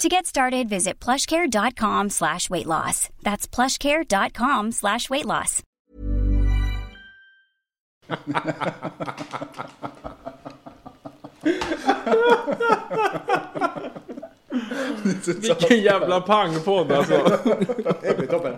To get started, visit plushcare.com slash weight loss. That's plushcare.com slash weight loss. Vilken jävla pangpodd alltså. Det blir toppen.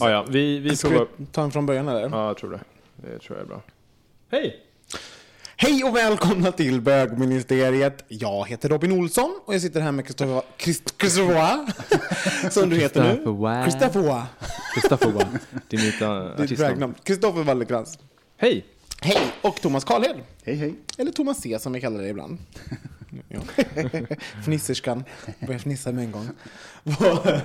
Ja, ja, vi, vi Ska provar. vi ta den från början eller? Ja, jag tror det. Det tror jag är bra. Hej! Hej och välkomna till bögministeriet. Jag heter Robin Olsson och jag sitter här med Christopher... Christ- Som du heter nu. Christopher Wa. Christopher Wa. Kristoffer nya Det är ett artistnamn. dragnamn. Christopher Wallercrantz. Hej! Hej! Och Thomas Karlhed. Hej hej. Eller Thomas C som vi kallar det ibland. Ja. Fnisserskan. Började fnissa med en gång. Vad-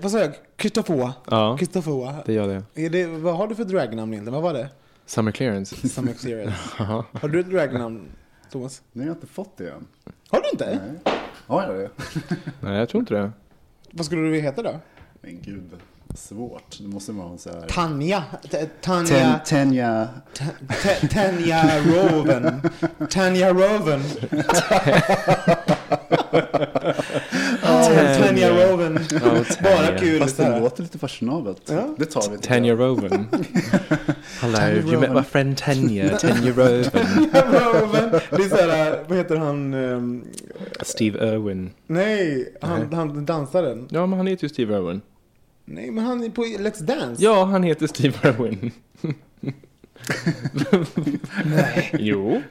vad- sa jag? Wa. Ja, Christopher Wa. det gör det. Är det, vad har du för dragnamn egentligen? Vad var det? Summer clearance. Some experience. Har du ett dragnamn, Thomas? Nej, jag har inte fått det än. Har du inte? Nej. Har jag det? Nej, jag tror inte det. Vad skulle du vilja heta då? Men gud, svårt. Det måste vara så här... Tanja. Tanja. Ten, Tenja. T- Tanja Roven. Tanja Roven. Tanja Roven. Bara kul. Fast det låter lite fashionabelt. Det tar vi. jag. Roven. Hello, you met my friend Tanya, Tanya Roven. Roven. Det är så här, vad heter han? ehm, Steve Irwin. nej, han, han dansaren. Ja, men han heter ju Steve Irwin. Nej, men han är på Let's Dance. Ja, han heter Steve Irwin. Nej, Jo.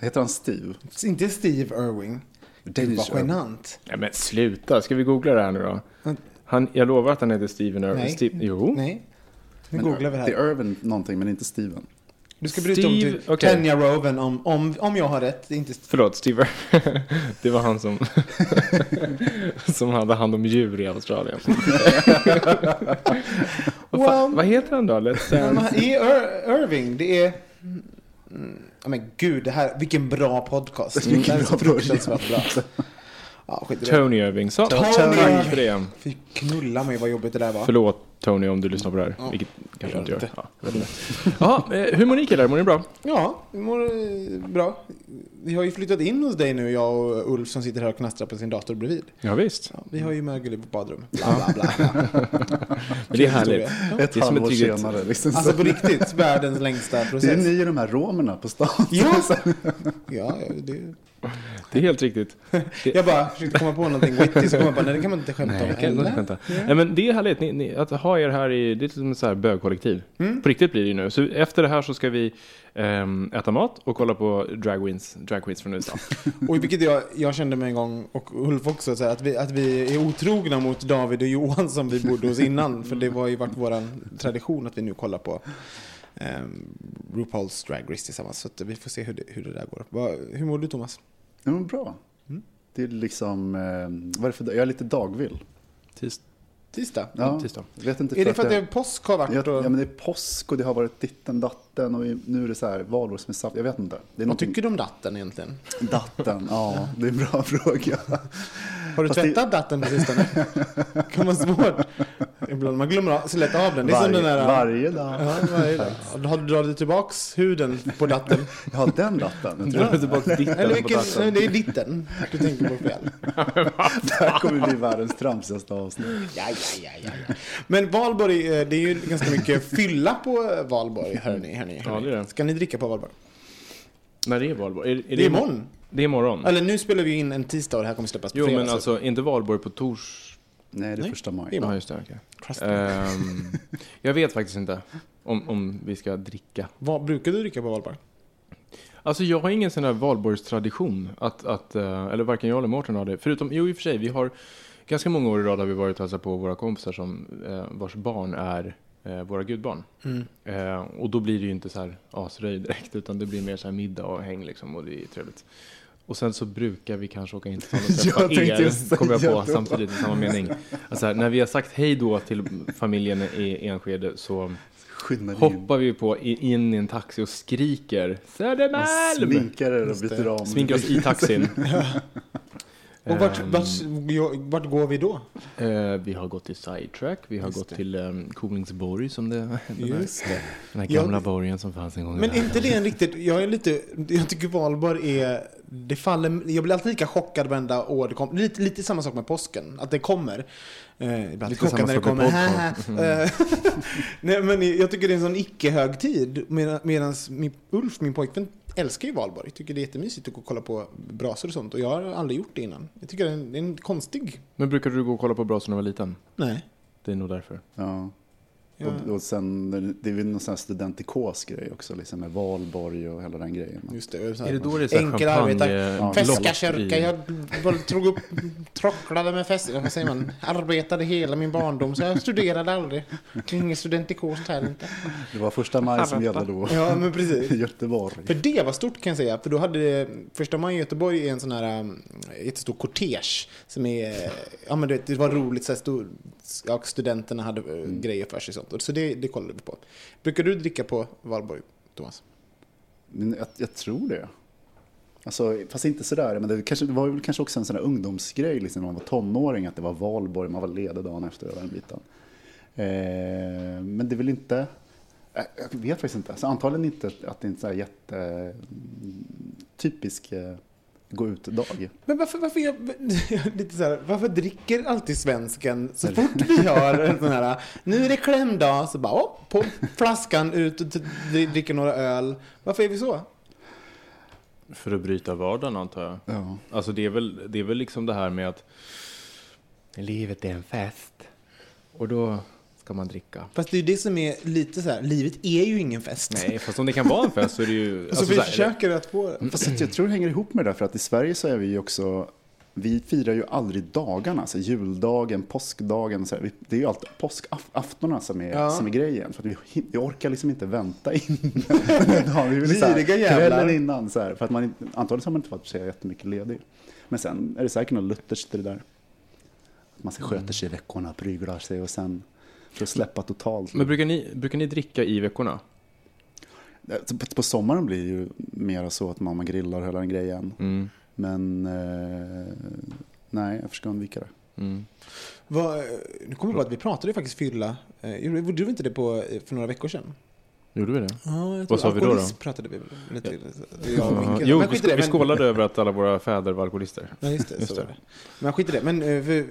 Heter han Steve? inte Steve Irwing. Det var Irwin. genant. Nej, men sluta. Ska vi googla det här nu då? Han, jag lovar att han heter Steven Irwin. Nej. Steve, jo. Nej. Nu googlar vi Det här. är Irvin någonting, men inte Steven. Du ska bryta om Steve- till okej. Tanja Roven om, om, om jag har rätt. Det är inte Förlåt, Steve Det var han som, som hade hand om djur i Australien. vad, fan, vad heter han då? Let's? I Ir- Irving, det är... Mm, men gud, det här, vilken bra podcast. Vilken bra fruktansvärt bra. Ja, skit i det. Tony Irving. Så, Tony tack för det. Fy knulla mig vad jobbigt det där var. Förlåt Tony om du lyssnar på det här. Ja. Vilket kanske inte gör. Ja, jag vet inte. Jaha, eh, hur mår ni killar? Mår ni bra? Ja, vi mår eh, bra. Vi har ju flyttat in hos dig nu, jag och Ulf som sitter här och knastrar på sin dator bredvid. Ja, visst. Ja, vi har ju mögel i vårt badrum. Bla, bla, bla. Men det är härligt. Ett Det är som ett halvår riktigt- senare. Liksom. Alltså på riktigt, världens längsta det är process. ni och de här romerna på stan. Ja, ja det, Det är helt riktigt. jag bara försökte komma på någonting witty, så kom jag bara, nej det kan man inte skämta Nej, om. kan inte eller? skämta. Nej, men det är härligt ni, ni, att ha er här i, det är som ett så här bögkollektiv. Mm. På riktigt blir det ju nu. Så efter det här så ska vi ehm, äta mat och kolla på drag queens, drag queens från USA. Och vilket jag, jag kände med en gång, och Ulf också, så här, att, vi, att vi är otrogna mot David och Johan som vi bodde hos innan. För det var ju varit vår tradition att vi nu kollar på um, RuPaul's Drag Race tillsammans. Så att vi får se hur det, hur det där går. Hur mår du Thomas? Ja, men bra. Mm. Det är liksom, eh, vad är det för, jag är lite dagvill. Tis, Tisdag? Ja, tisdag. jag vet inte Är det för att det är påsk har varit? Ja, Och, ja, men det är påsk och det har varit ditten datten och nu är det så här valår som är saft. Jag vet inte. Det är vad någonting- tycker du om datten egentligen? Datten, ja, det är en bra fråga. Har du Fast det- tvättat datten på sistone? kan vara svårt. Ibland man glömmer av- så lätt av den. Det är som Varje, den där... varje dag. Ja, varje dag. Har du dragit tillbaks huden på datten? Ja, den datten. Jag tror tillbaka ditten Eller på vilken, datorn. nej, det är ditten du tänker på fel. det här kommer bli världens tramsigaste avsnitt. Ja, ja, ja, ja, ja. Men Valborg, eh, det är ju ganska mycket fylla på Valborg, hörni. hörni, Ja, hörni. det är det. Ska ni dricka på Valborg? När det är valborg? Är, är Det är imorgon. Det är imorgon. Eller nu spelar vi in en tisdag och det här kommer släppas på Jo, fredag. men så- alltså inte valborg på tors... Nej, det är Nej. första Det maj. är Ja, just det. me. Ehm, jag vet faktiskt inte om, om vi ska dricka. Vad brukar du dricka på Valborg? Alltså jag har ingen sån här valborgstradition. Att, att, eh, eller varken jag eller Mårten har det. Förutom, jo i och för sig, vi har ganska många år i rad har vi varit och hälsat på våra kompisar som, eh, vars barn är eh, våra gudbarn. Mm. Eh, och då blir det ju inte så här asröj direkt, utan det blir mer så här middag och häng liksom, och det är trevligt. Och sen så brukar vi kanske åka in till stan och träffa Jag er, kommer jag på, det. samtidigt i samma mening. Alltså här, när vi har sagt hej då till familjen i Enskede så hoppar vi på in i en taxi och skriker Södermalm! sminkar er och byter om. Sminkar oss i taxin. Och vart, Ehm, vart, vart går vi då? eh, vi har gått till Sidetrack, vi har Just gått det. till um, Kolingsborg, som det, den, här, Just det. den här gamla det- borgen som fanns en gång Men inte det en riktigt, jag är lite, jag tycker Valborg är, det faller, jag blir alltid lika chockad varenda år det kommer. Lite, lite samma sak med påsken, att det kommer. Eh, ibland Lite chockad när det kommer. popcorn. Eh, Nej men jag tycker det är en sån icke-högtid. Medan min, Ulf, min pojkvän, älskar ju Valborg. Tycker det är jättemysigt att gå och kolla på brasor och sånt. Och jag har aldrig gjort det innan. Jag tycker det är en, det är en konstig... Men brukade du gå och kolla på Brasorna när du var liten? Nej. Det är nog därför. Ja. Ja. Och, och sen, det är väl någon sån här studentikos grej också, liksom med valborg och hela den grejen. Just det. Så här, Är det då det är så här Enkel champagne- arbetar. Ja, Feskakyrka, jag drog upp, trocklade med fest, vad säger man, arbetade hela min barndom så jag studerade aldrig. Ingen studentikos här inte. Det var första maj som gällde då. Ja men precis. Göteborg. För det var stort kan jag säga, för då hade första maj i Göteborg är en sån här um, jättestor kortege som är, ja men du vet, det var roligt så här stor, ja, studenterna hade uh, grejer för sig sånt. Så det, det kollade vi på. Brukar du dricka på Valborg, Thomas? Men jag, jag tror det. Alltså, fast inte sådär, men det, kanske, det var väl kanske också en sån där ungdomsgrej liksom, när man var tonåring, att det var valborg, man var ledig dagen efter och den biten. Eh, men det är väl inte, eh, jag vet faktiskt inte, alltså, antagligen inte att det är en sån här jätte mm, typisk eh, gå ut-dag. Men varför, varför, jag, lite så här, varför dricker alltid svensken så fort vi har en sån här, nu är det klämdag, så bara, oh, på flaskan ut och dricker några öl. Varför är vi så? För att bryta vardagen antar jag. Ja. Alltså det är väl, det är väl liksom det här med att livet är en fest. Och då ska man dricka. Fast det är ju det som är lite så här, livet är ju ingen fest. Nej, fast om det kan vara en fest så är det ju... Så alltså vi så här, försöker att få det. Fast jag, jag tror det hänger ihop med det där, för att i Sverige så är vi ju också vi firar ju aldrig dagarna, alltså juldagen, påskdagen. Så här. Det är ju alltid påskaftonerna som är, Ja. som är grejen. För att vi, vi orkar liksom inte vänta in ja, vi vill så här, kvällen innan. Så här, för att man, antagligen så har man inte varit så jättemycket ledig. Men sen är det säkert något lutherskt i det där. Att man sköter sig i veckorna, pryglar sig och sen för att släppa totalt. Men brukar ni, brukar ni dricka i veckorna? På, sommaren blir det ju mer så att man grillar och hela den grejen. Mm. Men eh, nej, jag försöker undvika det. Mm. Vad, nu kommer jag på att vi pratade ju faktiskt fylla. Eh, Gjorde du inte det på, eh, för några veckor sedan? Gjorde vi det? Ja, Vad sa vi då, då? pratade vi lite. Ja, jo, Men vi, det, vi men- skålade över att alla våra fäder var alkoholister. Ja, just det. Just det. Men skit i det. Men, eh, för,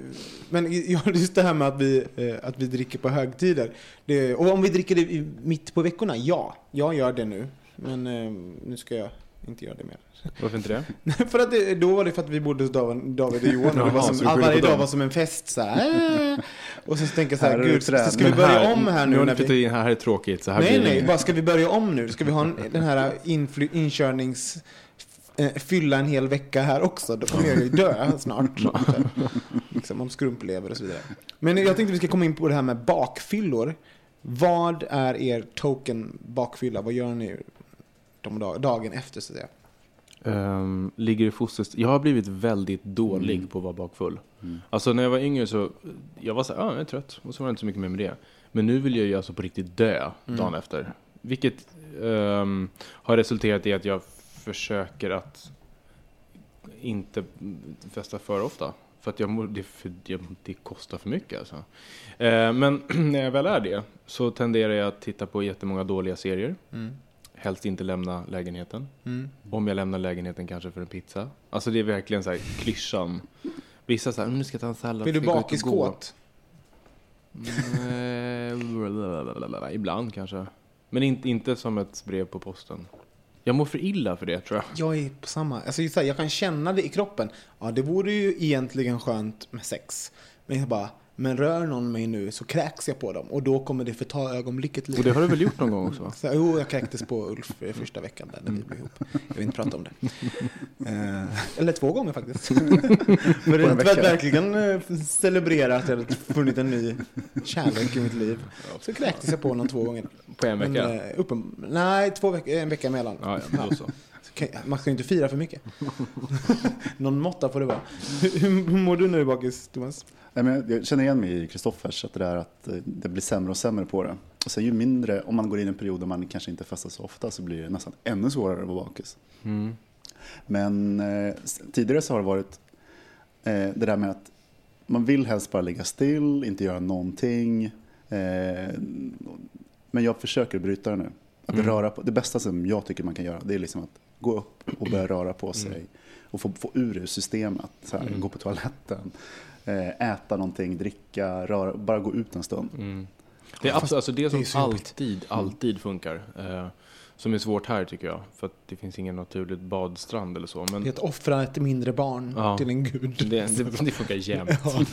men ja, just det här med att vi, eh, att vi dricker på högtider. Det, och om vi dricker det mitt på veckorna, ja. Jag gör det nu. Men eh, nu ska jag inte göra det mer. Varför inte det? för att det, då var det för att vi bodde hos David, och Johan. och det var som, varje dag var som en fest. Så här, äh. Och så tänker jag så Här här, gud, så ska vi börja om här nu? har ni när flyttat vi, in här, här är tråkigt. Så här nej, nej, bara ska vi börja om nu? Ska vi ha en, den här infly, inkörnings... eh, Fylla en hel vecka här också, då kommer jag ju dö snart. liksom, om skrumplever och så vidare. Men jag tänkte vi ska komma in på det här med bakfyllor. Vad är er token bakfylla? Vad gör ni de dag, dagen efter så att säga? Ehm, ligger i fosterst... Jag har blivit väldigt dålig Mm. på att vara bakfull. Mm. Alltså när jag var yngre så, jag var så här, ah, jag är trött. Och så var det inte så mycket mer med det. Men nu vill jag ju alltså på riktigt dö Mm. dagen efter. Vilket ehm, har resulterat i att jag försöker att inte festa för ofta. För att jag, det, för, det, kostar för mycket alltså. Eh, men när jag väl är det så tenderar jag att titta på jättemånga dåliga serier. Mm. Helst inte lämna lägenheten. Mm. Om jag lämnar lägenheten kanske för en pizza. Alltså det är verkligen så här klyschan. Vissa säger nu ska jag ta en sallad. Blir du ska gå ut och gå." bakiskåt? Mm, eh, Ibland kanske. Men inte, inte som ett brev på posten. Jag mår för illa för det tror jag. Jag är på samma. Alltså, så här, jag kan känna det i kroppen. Ja, det vore ju egentligen skönt med sex. Men jag bara, men rör någon mig nu så kräks jag på dem. Och då kommer det förta ögonblicket lite. Och det har du väl gjort någon gång också? Så, jo, jag kräktes på Ulf i första veckan där när vi blev ihop. Jag vill inte prata om det. Eh, eller två gånger faktiskt. för att vecka. verkligen eh, celebrera att jag hade funnit en ny kärlek i mitt liv. Så kräktes jag på honom två gånger. På en vecka? Men, eh, uppen, nej, två veckor, en vecka emellan. Ja, ja, då så. Man ska ju inte fira för mycket. Någon måtta får det vara. Hur, hur mår du nu bakis, Thomas? Nej, men jag känner igen mig i Kristoffers, att det där att eh, det blir sämre och sämre på det. Och sen ju mindre, om man går in i en period där man kanske inte festar så ofta så blir det nästan ännu svårare att vara bakis. Mm. Men eh, tidigare så har det varit eh, det där med att man vill helst bara ligga still, inte göra någonting. Eh, men jag försöker bryta det nu. Att Mm. röra på, det bästa som jag tycker man kan göra det är liksom att gå upp och börja röra på sig. Och få, få ur ur systemet. Så här, Mm. Gå på toaletten, äta någonting, dricka, röra, bara gå ut en stund. Mm. Det är absolut, alltså det det är som jobbigt. alltid, alltid funkar. Eh, som är svårt här tycker jag. För att det finns ingen naturligt badstrand eller så. Men Det är att offra ett mindre barn Ja. till en gud. det, det, det funkar jämt. Ja.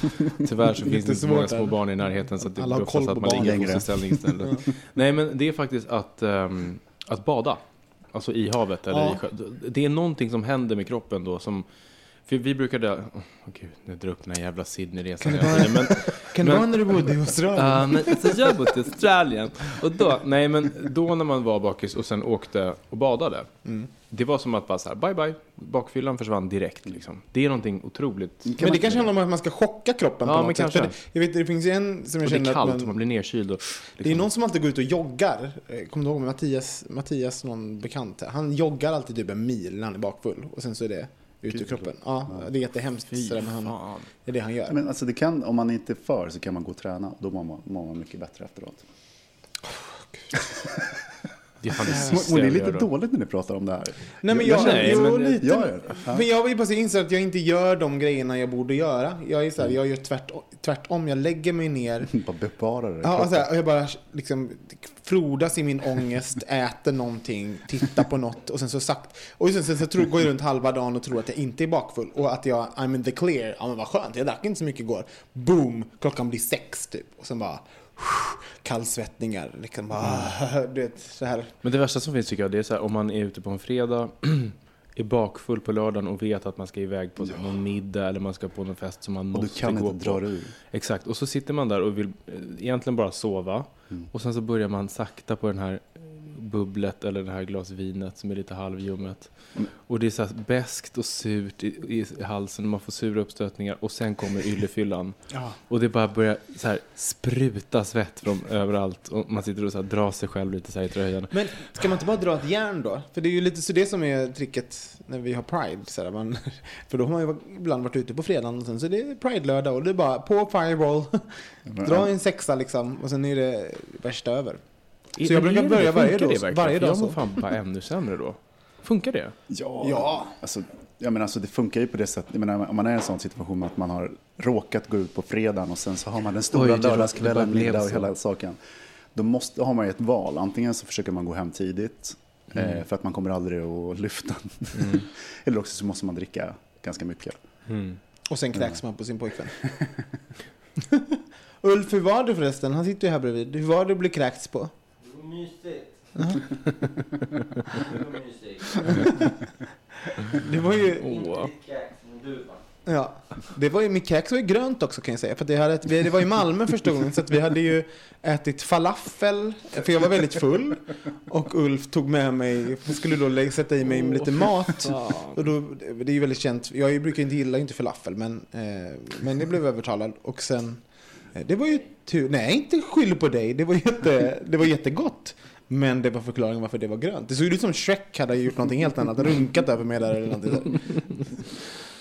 Tyvärr så finns det inte så många små barn i närheten så att det behövs koll att man ligger i fosterställning istället. Nej men det är faktiskt att, ehm, att bada. Alltså i havet eller Ja. i sjö. Det är någonting som händer med kroppen då som för vi brukade, oh, gud, nu drar jag upp den här jävla Sydney-resan Kan det vara-. Men, Kan det Men- vara när du bodde i Australien? Ja, men alltså jag bodde i Australien. Och då, nej men då när man var bakis och sen åkte och badade. Mm. Det var som att bara så här, bye bye. Bakfyllan försvann direkt liksom. Det är någonting otroligt. Men det kanske handlar om att man ska chocka kroppen Ja, på men något sätt. kanske. För jag vet, det finns en som jag Och det är känner kallt man man, blir nedkyld. Och, Det är liksom. någon som alltid går ut och joggar. Eh, Kommer du ihåg med Mattias, Mattias, någon bekant? här? Han joggar alltid typ en mil när han är bakfull. Och sen så är det ut ur kroppen. Ja, det är jättehemskt. Fy sådär, men han, det är det han gör. Men alltså det kan, om man inte är för så kan man gå och träna och då mår man, mår man mycket bättre efteråt. Det är fan det Och sista det är jag lite då. dåligt när ni pratar om det här. Nej men Jag- jag, jag jo, men- lite. Jag gör det. Men jag vill bara inse att jag inte gör de grejerna jag borde göra. Jag är så här, jag gör tvärt, tvärtom. Jag lägger mig ner. Bara bevara det. Ja, och så här, och jag bara liksom frodas i min ångest, äter någonting, tittar på något och sen så sagt och sen, sen så tror, går jag runt halva dagen och tror att jag inte är bakfull och att jag I'm in the clear. Ja men vad skönt, jag drack inte så mycket igår. Boom, klockan blir sex typ och sen bara kallsvettningar. Liksom bara, du vet, så här. Men det värsta som finns tycker jag, det är så här om man är ute på en fredag, är bakfull på lördagen och vet att man ska iväg på någon middag eller man ska på någon fest som man och du måste kan gå inte på. dra dig ur. Exakt, och så sitter man där och vill eh, egentligen bara sova. Mm. Och sen så börjar man sakta på den här bubblet eller det här glas vinet som är lite halvljummet. Mm. Och det är så här beskt och surt i, i halsen och man får sura uppstötningar och sen kommer yllefyllan. Ja. Och det bara börjar så här spruta svett från överallt och man sitter och så här drar sig själv lite så här i tröjan. Men ska man inte bara dra ett järn då? För det är ju lite så det som är tricket när vi har Pride. Så här, man, för då har man ju ibland varit ute på fredagen och sen så är det Pride-lördag och det är bara på Fireball, dra en sexa liksom och sen är det värsta över. Så jag brukar börja varje dag- det varje dag fan bara ännu sämre då. Funkar det? Ja, Ja. Alltså, jag menar, alltså, det funkar ju på det sättet. Jag menar, om man är i en sån situation att man har råkat gå ut på fredagen och sen så har man den stora Oj, lördagskvällen, middag och hela saken. Då måste, har man ju ett val. Antingen så försöker man gå hem tidigt eh, för att man kommer aldrig att lyfta. Mm. Eller också så måste man dricka ganska mycket. Mm. Och sen kräks man på sin pojkvän. Ulf, hur var det förresten? Han sitter ju här bredvid. Hur var det att bli kräkts på? Det var mysigt. Det var mysigt. Det var ju... Åh. Inte kex, men du va? Ja, det var ju, mitt kex var ju grönt också kan jag säga. För det, hade, vi- det var i Malmö första gången så att vi hade ju ätit falafel. För jag var väldigt full. Och Ulf tog med mig, skulle då lä- sätta i mig lite mat. Och då, det är ju väldigt känt, jag brukar inte gilla inte falafel men, eh, men jag blev övertalad. Och sen, Eh, det var ju tur, nej inte skyll på dig, det var, jätte, det var jättegott. Men det var förklaringen varför det var grönt. Det såg ut som Shrek hade gjort någonting helt annat, runkat över mig där eller någonting.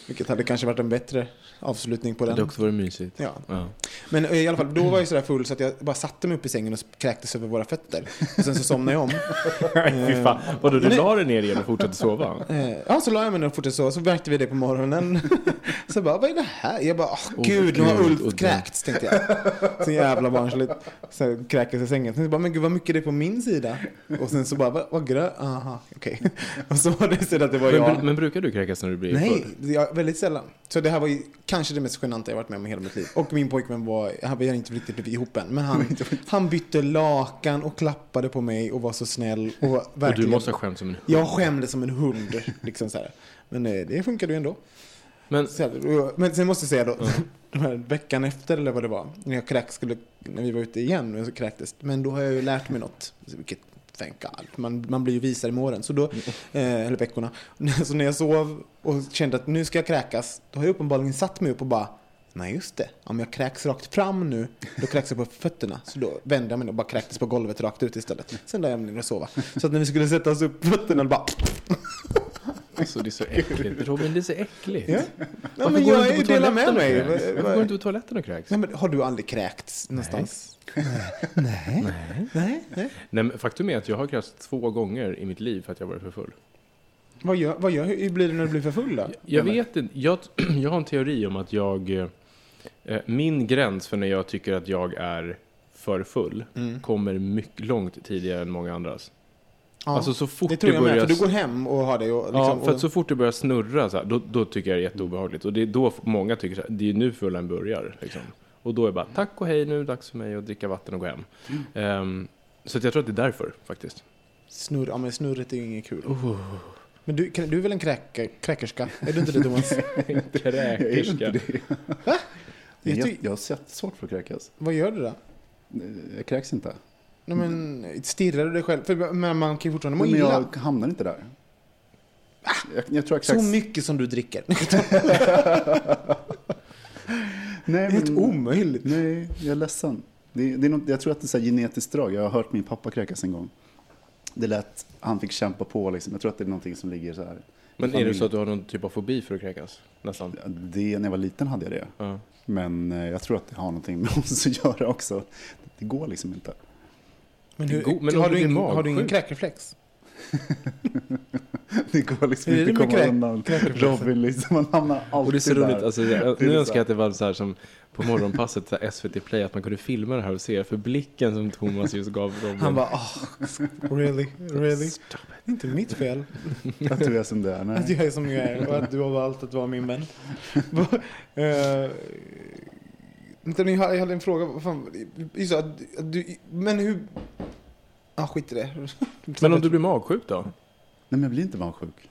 Vilket hade kanske varit en bättre avslutning på Det hade den. också varit mysigt. Ja. Ja. Men eh, i alla fall, då var jag sådär full så att jag bara satte mig upp i sängen och kräktes över våra fötter. Och sen så somnade jag om. Fy fan. Vadå, du la dig ner igen och fortsatte sova? Eh, ja, så la jag mig ner och fortsatte sova. Så märkte vi det på morgonen. så bara, vad är det här? Jag bara, åh Åh, gud, nu har Ulf kräkts, tänkte jag. Så jävla barnsligt. Så kräktes i sängen. Sen så bara, men gud vad mycket det är på min sida. Och sen så bara, vad, vad grö? Aha, okej. Och så var det så att det var Men, jag. men brukar du kräkas när du blir Nej, full? Väldigt sällan. Så det här var ju kanske det mest genanta jag varit med om i hela mitt liv. Och min pojkvän var, han- har inte riktigt blivit ihop än, men han, han bytte lakan och klappade på mig och var så snäll. Och, Och verkligen, du måste ha skämt som en Jag skämdes som en hund, liksom så här. Men eh, det funkade ju ändå. Men och- Men sen måste jag säga då, den här veckan efter eller vad det var, när jag kräks, skulle, när vi var ute igen, så kräktes Men då har jag ju lärt mig något, vilket thank God. Man, man blir ju visare med åren. Så då, eh, eller veckorna. Så när jag sov och kände att nu ska jag kräkas, då har jag uppenbarligen satt mig upp och bara Nej just det, om jag kräks rakt fram nu, då kräks jag på fötterna. Så då vände jag mig och bara kräktes på golvet rakt ut istället. Sen lade jag mig ner och sova. Så att när vi skulle sätta oss upp på fötterna, bara... alltså, det är så äckligt. Robin, det är så äckligt. Ja, ja Varför men jag inte är på delar med mig. Varför går du inte på toaletten och kräks? Nej, men har du aldrig kräkts någonstans? Nej. Nej. Nej. Nej, men faktum är att jag har kräkts två gånger i mitt liv för att jag varit för full. Vad, gör, vad gör, hur blir det när du blir för full då? Jag Eller? vet inte. Jag, jag har en teori om att jag... Eh, min gräns för när jag tycker att jag är för full Mm. kommer mycket långt tidigare än många andras. Ja, Alltså så fort det tror jag börjar... med, för du går hem och har det och liksom, ja, för att och, så fort det börjar snurra så här, då, då tycker jag det är jätteobehagligt. Och det är då många tycker så här, det är nu fullen börjar. Liksom. Och då är det bara, tack och hej, nu är det dags för mig att dricka vatten och gå hem. Ehm, så att jag tror att det är därför, faktiskt. snurr, ja, men snurret är ju inget kul. Oh, Men du, kan- du är väl en kräker, kräkerska? Är du inte det Thomas? Jag är inte kräkerska. det. Jag Jag, jag har jättesvårt för att kräkas. vad gör du då? Jag kräks inte. Nej, men, stirrar du dig själv? För, men man kan ju fortfarande må Men illa. jag hamnar inte där. Jag, jag tror jag Så mycket som du dricker. Nej, Helt men- omöjligt. Nej, jag är ledsen. Det, det är något, jag tror att det är så här genetiskt drag. Jag har hört min pappa kräkas en gång. Det lät, han fick kämpa på liksom. Jag tror att det är någonting som ligger så här. Men är det så att du har någon typ av fobi för att kräkas? Nästan. Det, när jag var liten hade jag det. Ja. Men eh, jag tror att det har någonting med oss att göra också. Det går liksom inte. Men, hur, går- men har, du ingen, har du ingen kräkreflex? Det går liksom det inte att komma kräk- undan. Robin liksom, man hamnar alltid Och det är så där. roligt, alltså, jag, nu önskar jag att det var så här som på morgonpasset, så här SVT Play, att man kunde filma det här och se, för blicken som Thomas just gav Robin. Han bara, oh, really, really? Det är inte mitt fel Att du är som du är. att Nej. jag är som jag är och att du har valt att vara min vän. Vänta, men jag hade- en fråga. Fan, att, att du, men hur... Ah, skit i det. Men om du blir magsjuk då? Nej, men jag blir inte magsjuk.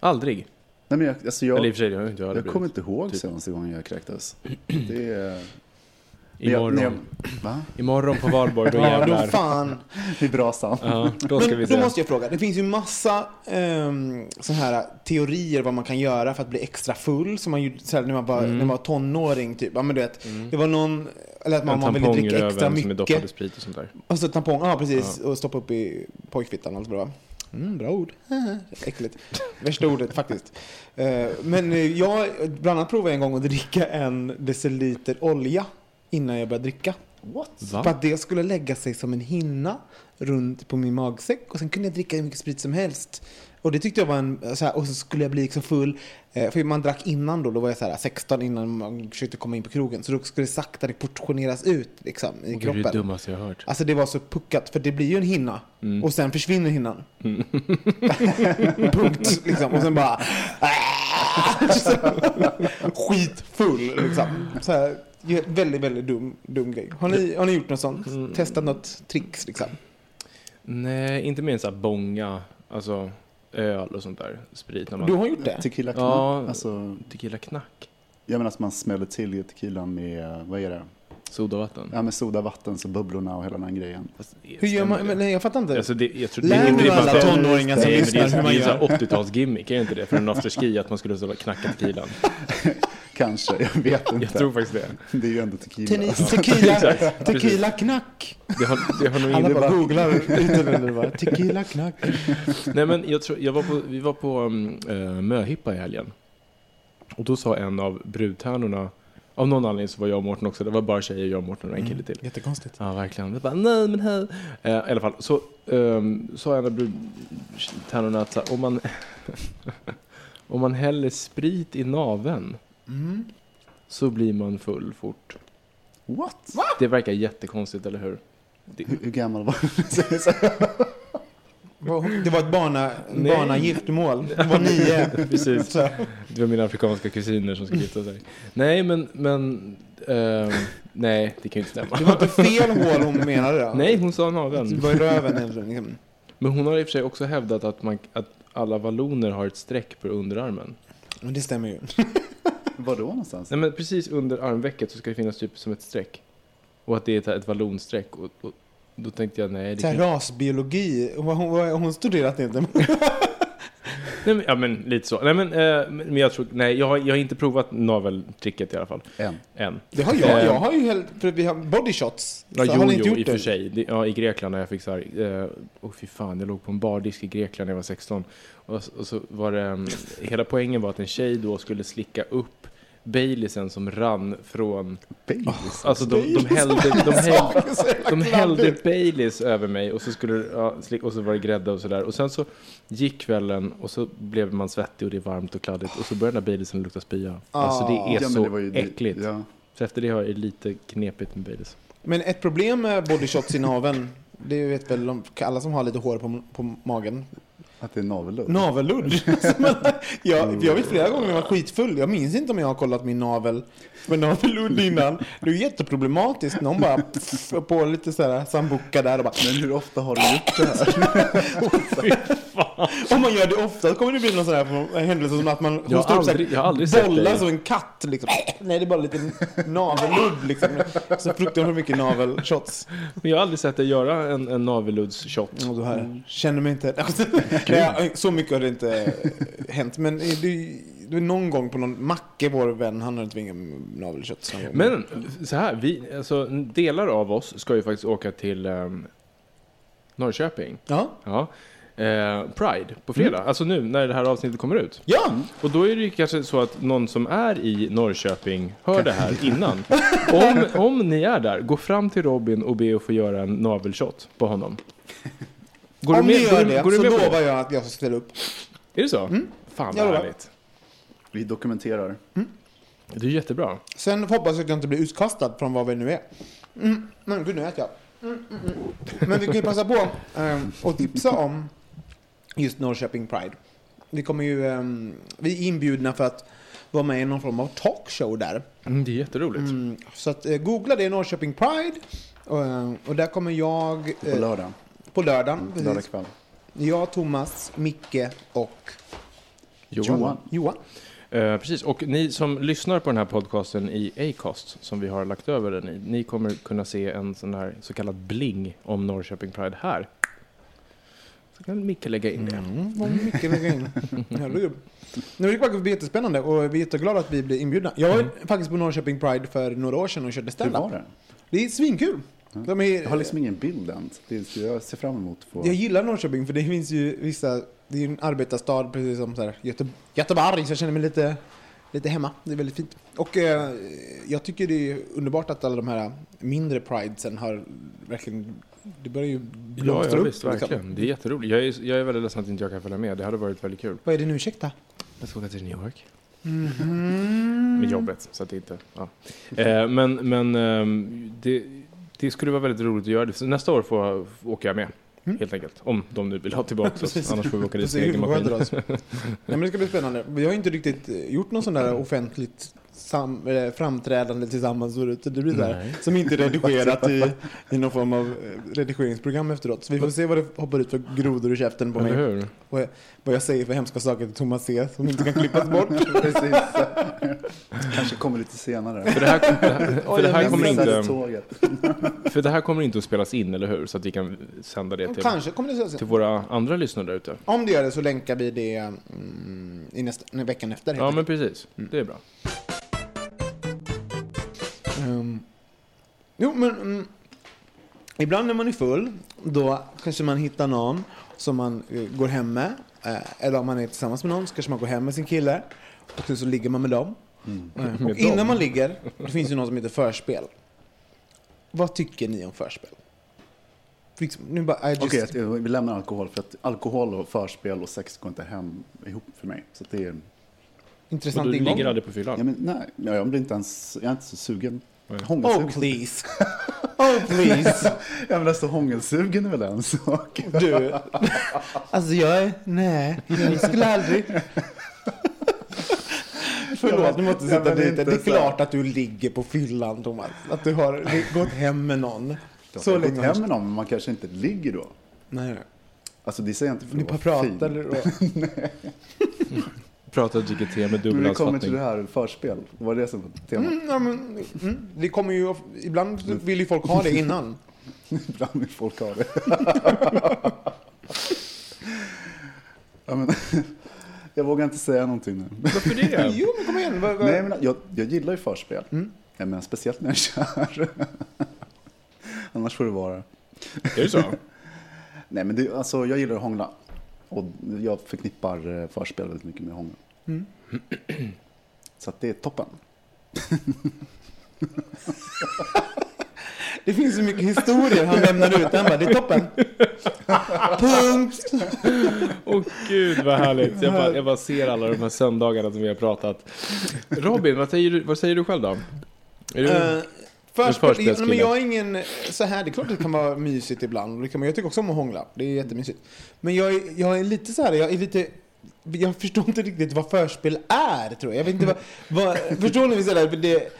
Aldrig? Nej, men jag, alltså jag, Eller i och för sig, jag inte jag aldrig kommer inte ihåg typ. senaste gången jag kräktes. Det är... Imorgon. när jag- Va? Imorgon på valborg, då Ja, jävlar. då fan. I brasan. Ja, då ska vi Men se. då måste jag fråga, det finns ju massa um, sån här teorier vad man kan göra för att bli extra full. Som man här, när, man var, Mm. när man var tonåring typ. Ja, men du vet, Det var någon, eller att man, en man ville tampong dricka extra som är doppad i mycket. sprit och sånt där. Och så tampong, ja precis. Och stoppa upp i pojkfittan och var. Mm, bra ord. Äckligt. Värsta ordet faktiskt. Eh, Men eh, jag bland annat provade en gång att dricka en deciliter olja innan jag började dricka. What? Va? För att det skulle lägga sig som en hinna runt på min magsäck och sen kunde jag dricka hur mycket sprit som helst. Och det tyckte jag var en, så här, och så skulle jag bli liksom full. Eh, för man drack innan då, då var jag så här 16 innan man försökte komma in på krogen. Så då skulle det sakta det portioneras ut liksom i Och det är kroppen. det dummaste jag har hört. Alltså det var så puckat, för det blir ju en hinna. Mm. Och sen försvinner hinnan. Punkt. Liksom. Och sen bara... Skitfull liksom. Så här, väldigt, väldigt dum, dum grej. Har ni, har ni gjort något sånt? Mm. Testat något tricks liksom? Nej, inte mer än så här bonga, alltså öl och sånt där. Sprit när man... Du har gjort det? Tequila knack. Ja. Alltså, Tequila knack. jag menar att man smäller till i tequilan med, vad är det? Sodavatten. Ja, med sodavatten, så bubblorna och hela den här grejen. Det Hur gör man? Men, det? nej, jag fattar inte. Alltså det, jag tror, Lär det, det är bara alla tonåringar som lyssnar det hur man det är gör. en 80-talsgimmick, är det inte det? För en afterski, att man skulle knacka tequilan. Kanske, jag vet inte. Jag tror faktiskt det. Det är ju ändå tequila. Te- Tequila, tequila knack. Det har, det har nog Alla inte... bara googlar bara, Tequila knack. Nej men jag tror, jag var på, vi var på um, uh, möhippa i helgen. Och då sa en av brudtärnorna, av någon anledning så var jag och Mårten också, det var bara tjejer, jag och Mårten och en kille till. Jättekonstigt. Ja, verkligen. Det bara, nej men här. Eh, I alla fall, så um, sa en av brudtärnorna att om man, om man häller sprit i naveln Mm. så blir man full fort. What? Det verkar jättekonstigt, eller hur? Det, Hur, hur gammal var Vad- Det var ett barna, barnagiftermål. Det var nio. Precis. Det var mina afrikanska kusiner som skulle gifta sig. Nej, men, men ehm, nej, det kan ju inte det stämma. var inte fel hål hon menade då? Nej, hon sa Det naveln. var i röven eller liksom. Men hon har i och för sig också hävdat att, man, att alla valloner har ett streck på underarmen. Men det stämmer ju. Var då någonstans? Nej, men precis under armvecket så ska det finnas typ som ett streck. Och att det är ett, vallonstreck. Och, och då tänkte jag, nej, det Så här, kan... rasbiologi. Hon, hon, hon, studerat inte. nej men, Ja, men lite så. Nej, men, eh, men jag tror, nej, jag har, jag har inte provat naveltricket i alla fall. En. Än. Det har jag. Eh, Jag har ju helt... För vi har body shots. Ja, Så jo, har ni inte jo, gjort i och för sig. Det, ja, i Grekland när jag fick så här, eh, oh, fy fan, jag låg på en bardisk i Grekland när jag var 16. Och, och så var det, mm, hela poängen var att en tjej då skulle slicka upp Baileysen som rann från, Baileys. alltså de, de hällde, de hällde, de hällde Baileys över mig och så skulle det, ja, och så var det grädde och sådär. Och sen så gick kvällen och så blev man svettig och det är varmt och kladdigt och så började den där Baileysen lukta spya. Alltså det är Ja, men så det var ju- äckligt. Ja. Så efter det har jag lite knepigt med Baileys. Men ett problem med body shots i naveln. Det vet väl alla som har lite hår på, på magen. Att det är navelludd. Navelludd. Så jag, jag vet flera gånger när jag var skitfull. Jag minns inte om jag har kollat min navel med navelludd innan. Det är jätteproblematiskt. Någon bara pff, på lite så här sambuca där och bara... Men hur ofta har du gjort det här? Om man gör det ofta kommer det bli någon sån här händelse som att man Jag har står upp så aldrig- jag har aldrig bollar som en katt. Liksom. Nej, det är bara lite navelludd. Liksom. Så fruktansvärt mycket navelshots. Men jag har aldrig sett dig göra en, en då här, känner mig inte... Nej, så mycket har det inte eh, hänt. Men det, det är någon gång på någon... Macke, vår vän, han har inte vingat navelshots. någon gång. Men så här, vi, alltså, delar av oss ska ju faktiskt åka till ehm, Norrköping. Ja. Ja. Eh, Pride på fredag, alltså nu när det här avsnittet kommer ut. Ja! Och då är det ju kanske så att någon som är i Norrköping hör det här innan. Om, om ni är där, gå fram till Robin och be att få göra en navelshot på honom. Går Om du ni med, gör går, du- det går du så med på lovar det? jag att jag ska ställa upp. Är det så? Fan jag vad lovar. härligt. Vi dokumenterar. Det är jättebra. Sen hoppas jag att jag inte blir utkastad från vad vi nu är. Mm. Men gud, nu äter jag. Mm, mm, mm. Men vi kan ju passa på eh, och tipsa om just Norrköping Pride. Vi kommer ju, eh, vi är inbjudna för att vara med i någon form av talkshow där. Mm, det är jätteroligt. Mm, så att eh, googla det, Norrköping Pride. Och, eh, och där kommer jag På eh, lördag. På lördagen. Lördag kväll. Jag, Thomas, Micke och Johan. Johan. Eh, precis, och ni som lyssnar på den här podcasten i Acast, som vi har lagt över den i, ni kommer kunna se en sån här så kallad bling om Norrköping Pride här. Så kan Micke lägga in det. Mm, mycket lägga in. Herregud. Nu är det faktiskt jättespännande och vi är jätteglada att vi blir inbjudna. Jag var faktiskt på Norrköping Pride för några år sedan och körde stand-up. var det? Det är svinkul. De är, Jag har liksom ingen bild än. Det jag ser fram emot att få... jag gillar Norrköping för det finns ju vissa, det är ju en arbetarstad precis som så här, Göte, Göteborg så jag känner mig lite, lite hemma. Det är väldigt fint. Och eh, jag tycker det är underbart att alla de här mindre pridesen har verkligen, det börjar ju Ja, blomstra ja upp. visst, liksom. verkligen. Det är jätteroligt. Jag är, jag är väldigt ledsen att inte jag kan följa med. Det hade varit väldigt kul. Vad är det nu, ursäkta? Jag ska åka till New York. Mm. Med jobbet, så att det inte... Ja. Eh, men men ehm, det, det skulle vara väldigt roligt att göra det. Så nästa år får, åker jag med. Helt enkelt. Om de nu vill ha tillbaka oss. Annars får vi åka dit med egen maskin. Nej, men det ska bli spännande. Vi har inte riktigt gjort någon sån där offentligt sam, eh, framträdande tillsammans. Så det det blir så här, som inte är redigerat i, i någon form av eh, redigeringsprogram efteråt. Så vi får se vad det hoppar ut för grodor ur käften på Eller mig. hur? Och jag- vad jag säger för hemska saker till Thomas C. Som inte kan klippas bort. Precis. Kanske kommer lite senare. För det här, det här, för det här kommer inte... För det här kommer inte att spelas in, eller hur? Så att vi kan sända det till, Kanske kommer det så till våra andra lyssnare där ute. Om det gör det så länkar vi det mm, i nästa, veckan efter. Ja, men precis. Det är bra. Ehm, jo, men mm, ibland när man är full, då kanske man hittar någon som man eh, går hem med. Eh, eller om man är tillsammans med någon så kanske man går hem med sin kille. Och sen så ligger man med dem. Mm. Med Och innan man ligger, det finns ju något som heter förspel. Vad tycker ni om förspel? För Liksom, nu bara, just, Okej, eh, vi lämnar alkohol för att alkohol och förspel och sex går inte hem ihop för mig. Så det är, Intressant du ingång. ligger aldrig på fyllan? ja, men, nej, ja, jag blir inte ens, jag är inte så sugen. Nej. Hångelsugen. Oh please. Oh please. Ja men alltså hångelsugen är väl en sak. Du. Alltså jag är, nej, jag skulle aldrig. Förlåt, nu måste jag men dit det. Är så klart att du ligger på fyllan, Thomas. Att du har gått hem med någon. Så Så jag gått hem med någon men man kanske inte ligger då. Nej, nej. Alltså det säger jag inte för Ni att bara vara fin. pratar eller? Pratar och dricker te med Men vi kommer till det här förspel. Vad var det som var temat? Mm, ja, men, mm, det kommer ju, ibland vill ju folk ha det innan. Ibland vill folk ha det. ja, men, jag vågar inte säga någonting nu. Varför det? Jo, men kom igen. Vad, vad? Nej, men jag, jag gillar ju förspel. Mm. Ja, men speciellt när jag kär. Annars får det vara. Är det så? Nej, men det, alltså, jag gillar att hångla. Och jag förknippar eh, förspel väldigt mycket med hångel. Mm. Så att det är toppen. Det finns så mycket historier han lämnar ut. Han bara, det är toppen. Punkt. Åh gud vad härligt. Jag bara, jag bara ser alla de här söndagarna som vi har pratat. Robin, vad säger du, vad säger du själv då? Är du, Uh, förspel, men jag är ingen så här, det är klart att det kan vara mysigt ibland. Det kan, man- jag tycker också om att hångla, det är jättemysigt. Men jag är, jag är lite så här, jag är lite, jag förstår inte riktigt vad förspel är tror jag. Jag vet inte vad, vad förstår ni? För det,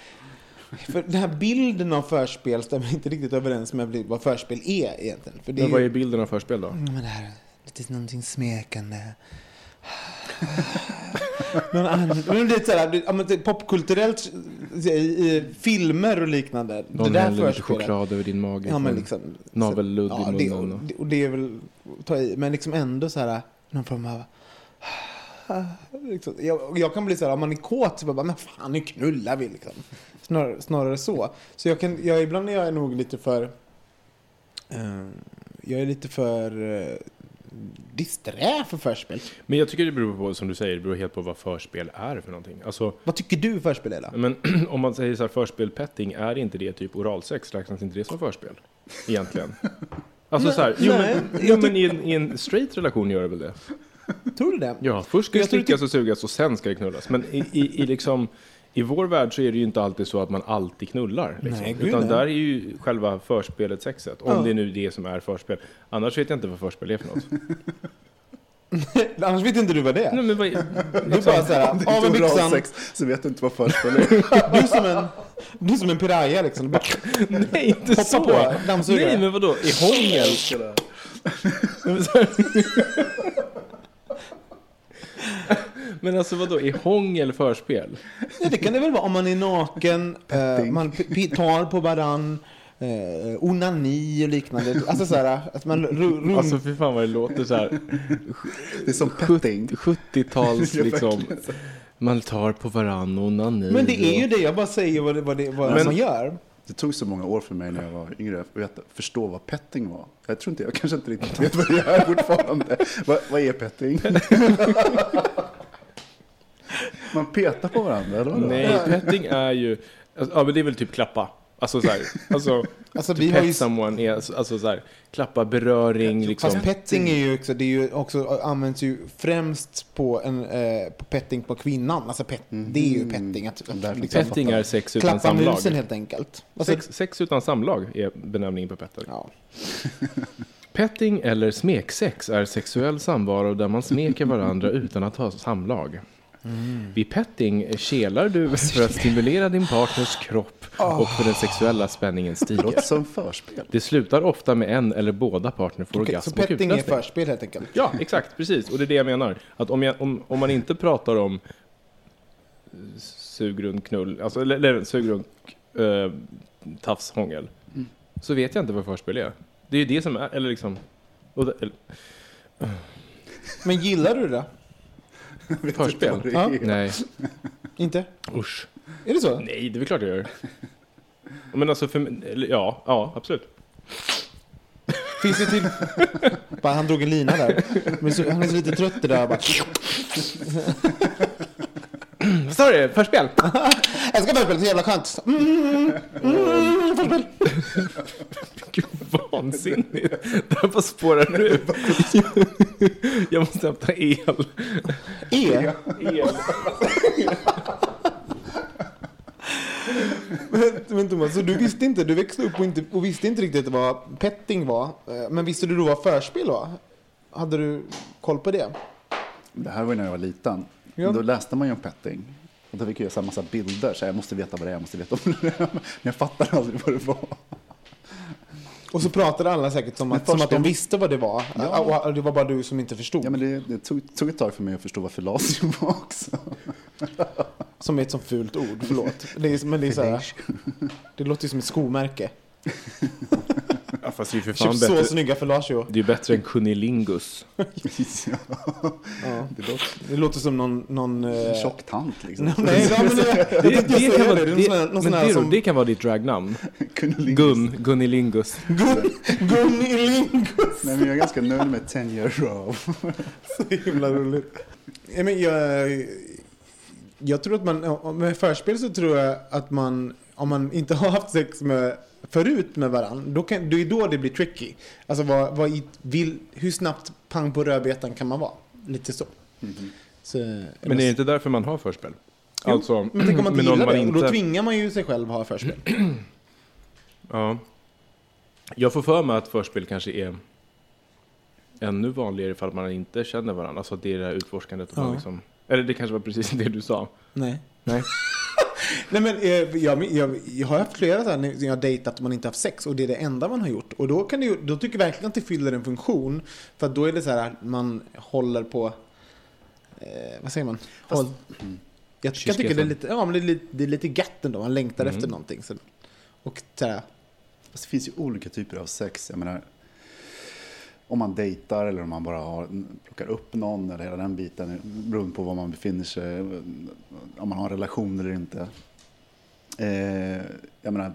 för den här bilden av förspel stämmer inte riktigt överens med vad förspel är egentligen. För det men vad är bilden av förspel då? Men det här, lite någonting smekande. Någon annan, men det är så här, det- ja, men det är popkulturellt, i, i filmer och liknande. Någon det där häller lite choklad över din mage. Ja, men liksom, Navelludd ja, i det, och, munnen. det, och det är väl ta i, men liksom ändå så här, någon form av... Liksom, jag, jag kan bli så här, om man är kåt så bara, men fan nu knullar vi liksom. Snarare, snarare så. Så jag kan, jag, ibland är jag nog lite för... eh, jag är lite för uh, disträ för förspel. Men jag tycker det beror på, som du säger, det beror helt på vad förspel är för någonting. Alltså, Vad tycker du förspel är då? men om man säger så här, förspel petting, är inte det typ oralsex? Räknas inte det som förspel? Egentligen. Alltså så här, jo, men, jo, men i, en, i en straight relation gör det väl det? Tror du det? Ja, först ska det Jag slickas och sugas och sen ska det knullas. Men i, i, i, liksom, i vår värld så är det ju inte alltid så att man alltid knullar. Liksom. Nej, Utan nej. där är ju själva förspelet sexet. Om Ja. det är nu det som är förspel. Annars vet jag inte vad förspel är för något. Annars vet inte du vad det är. Nej, men vad, Det är bara så här, av är byxan, oralsex så vet du inte vad förspel är. du är som en, du är som en piraya liksom. Du bara nej, inte Hoppa så! på, dammsugare. Nej, men vadå? I hångel? Men alltså vadå, i hångel förspel? Ja, det kan det väl vara om man är naken, eh, man tar på varann, eh, onani och liknande. Alltså så här, att man rum... Alltså fy fan vad det låter så här Det är som petting. 70-tals Ja, liksom. Man tar på varann och onani. men det är ju det, jag bara säger vad, det, vad, det, vad Men- man gör. Det tog så många år för mig när jag var yngre att förstå vad petting var. Jag tror inte, jag kanske inte riktigt vet vad det är fortfarande. vad, vad är petting? Man petar på varandra, eller vadå? Nej, petting är ju, alltså, ja men det är väl typ klappa. Alltså så här, alltså, Alltså, to vi pet ju, someone är alltså, alltså så här, klappa, beröring liksom. fast petting är ju också, det är ju också, används ju främst på, en, eh, på petting på kvinnan. Alltså pet, det är ju petting. Att, liksom, Petting är sex utan klappa samlag. musen helt enkelt. Alltså, Sex, sex utan samlag är benämningen på petter. ja. Petting eller smeksex är sexuell samvaro där man smeker varandra utan att ha samlag. Vid petting kelar du för att stimulera din partners kropp och för den sexuella spänningen Det låter stiger. som förspel. Det slutar ofta med en eller båda partner får Okej, orgasm så petting är förspel helt enkelt. Ja, exakt, precis. Och det är det jag menar. Att om, jag, om, om man inte pratar om eh, sugrund knull, alltså, eller, eller sugrund uh, tafs hångel, så vet jag inte vad förspel är. Det är ju det som är, eller liksom... Och eller, Men gillar du det? Förspel? Ja. Nej, Inte? usch. Är det så? Nej, det är väl klart jag gör. Men alltså, för, ja, ja, absolut. Finns det till... bara, han drog en lina där. Men så, han är så lite trött det där. Bara... Vad sa du? Förspel? Jag ska förspel, så jävla skönt. Mm, mm, förspel. Gud, vansinnigt. Det här bara spårar ur. Jag måste hämta el. E. Men, men Thomas, så du visste inte, du växte upp och, inte, och visste inte riktigt vad petting var. Eh, Men visste du då vad förspel var? Hade du koll på det? Det här var ju när jag var liten. Ja. Då läste man ju om petting. Och då fick jag en massa bilder, så jag måste veta vad det är, jag måste veta om det är. Men jag fattade aldrig vad det var. Och så pratade alla säkert som att, som att de visste vad det var. Ja. Och det var bara du som inte förstod. Ja, men det, det tog, tog ett tag för mig att förstå vad fellatio var också. Som är ett sånt fult ord, förlåt. Det är, men det är så här, Det låter ju som ett skomärke. Fast det är för Köp fan så bättre. snygga fellatio. Det är bättre än Kunilingus. ja, det låter Det låter som någon... någon en eh, tjock tant liksom. Nej, ja, men det, Det, det, kan vara, det. någon men sån här det, som... det kan vara ditt dragnamn. Kunnilingus. Gun, Gunilingus. Gun, Gunnilingus. Nej, men jag är ganska nöjd med 10 year row. Så himla roligt. Men jag, jag tror att man, med förspel så tror jag att man, om man inte har haft sex med, förut med varandra, då kan, det är då det blir tricky. Alltså vad, vad i, vill, hur snabbt pang på rödbetan kan man vara? Lite så. så Men det är inte därför man har förspel? Jo, Alltså, men tänk om man inte gillar det, och då inte- tvingar man ju sig själv att ha förspel. Ja. Jag får för mig att förspel kanske är ännu vanligare ifall man inte känner varandra. Alltså det är det här utforskandet. Och Ja. man liksom, eller det kanske var precis det du sa. Nej. Nej. Nej men eh, jag, jag, jag har haft flera sådana när jag har dejtat och man inte haft sex och det är det enda man har gjort. Och då, kan det, då tycker jag verkligen att det fyller en funktion. För att då är det så här att man håller på, eh, vad säger man? Håll, jag kan tycka det är lite, ja men det är lite, det är lite gött ändå, man längtar efter någonting. Så, och så här, Fast det finns ju olika typer av sex. Jag menar, om man dejtar eller om man bara har, plockar upp någon eller hela den biten. Beroende på var man befinner sig. Om man har en relation eller inte. Eh, jag menar,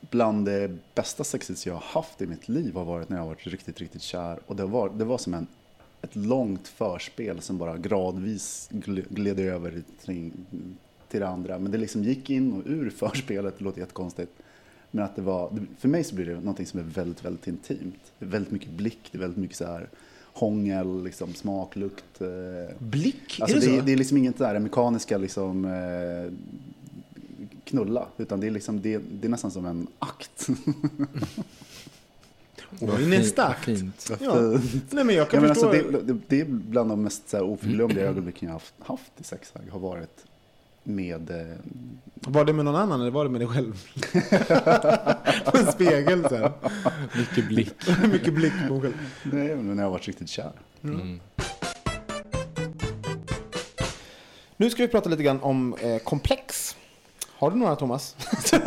bland det bästa sexet jag har haft i mitt liv har varit när jag har varit riktigt, riktigt kär. Och det var, det var som en, ett långt förspel som bara gradvis gled över till, till det andra. Men det liksom gick in och ur förspelet, det låter jättekonstigt. Men att det var, för mig så blir det någonting som är väldigt, väldigt intimt. Det är väldigt mycket blick, det är väldigt mycket så här hångel, liksom, smak, lukt. eh. blick, Alltså är det, det, så? det är liksom inget där mekaniska liksom, eh, knulla, utan det är, liksom, det, det är nästan som en akt. Oj, nästa akt. Fint. Ja. Nej men jag kan Ja, men förstå. alltså, det, är bland de mest så här, oförglömliga ögonblicken jag har haft, haft i sexväg, har varit med eh, Var det med någon annan eller var det med dig själv? på en spegel så här. Mycket blick. Mycket blick på mig själv. nej, men när jag har varit riktigt kär. Mm. Nu ska vi prata lite grann om eh, komplex. Har du några Thomas? eh,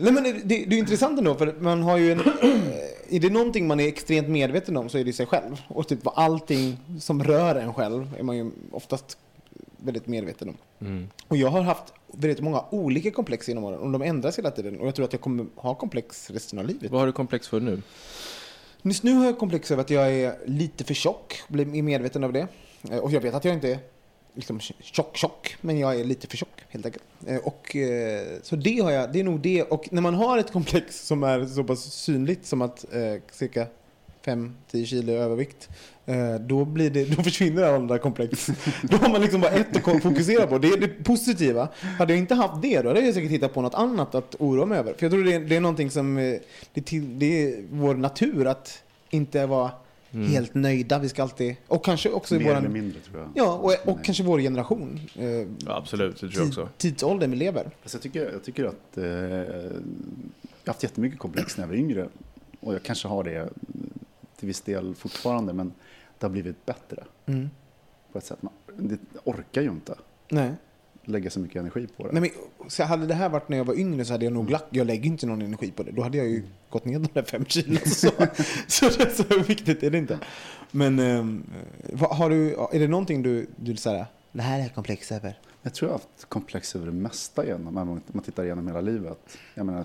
nej men det, det, är intressant ändå för man har ju en... Eh, är det någonting man är extremt medveten om så är det sig själv. Och typ vad allting som rör en själv är man ju oftast väldigt medveten om. Mm. Och jag har haft väldigt många olika komplex genom åren och de ändras hela tiden. Och jag tror att jag kommer ha komplex resten av livet. Vad har du komplex för nu? Just nu har jag komplex över att jag är lite för tjock. Blir medveten av det. Eh, Och jag vet att jag inte är liksom tjock, tjock. Men jag är lite för tjock helt enkelt. Eh, Och, eh, så det har jag, det är nog det. Och när man har ett komplex som är så pass synligt som att eh, cirka 5-10 kilo övervikt. eh, Då, blir det, då försvinner alla de där komplex. Då har man liksom bara ett att fokusera på. Det är det positiva. Hade jag inte haft det då hade jag säkert hittat på något annat att oroa mig över. För jag tror det är, det är någonting som, eh, det är, till, det är vår natur att inte vara helt nöjda. Vi ska alltid, och kanske också i Mer eller våran, mindre tror jag. ja, och, och kanske vår generation. Eh, Ja, absolut, det tror jag också. tidsåldern vi lever. Alltså jag, tycker, jag tycker att eh, jag har haft jättemycket komplex när jag var yngre. Och jag kanske har det till viss del fortfarande, men det har blivit bättre Mm. på ett sätt. Man det orkar ju inte Nej. lägga så mycket energi på det. Nej, men, så hade det här varit när jag var yngre så hade jag nog lagt, jag lägger inte någon energi på det. Då hade jag ju gått ner de där fem kilo. Så, så, så viktigt är det inte. Men vad, har du, är det någonting du, du säger det här är komplex över? Jag tror jag har haft komplex över det mesta genom, om man tittar igenom hela livet. Jag menar,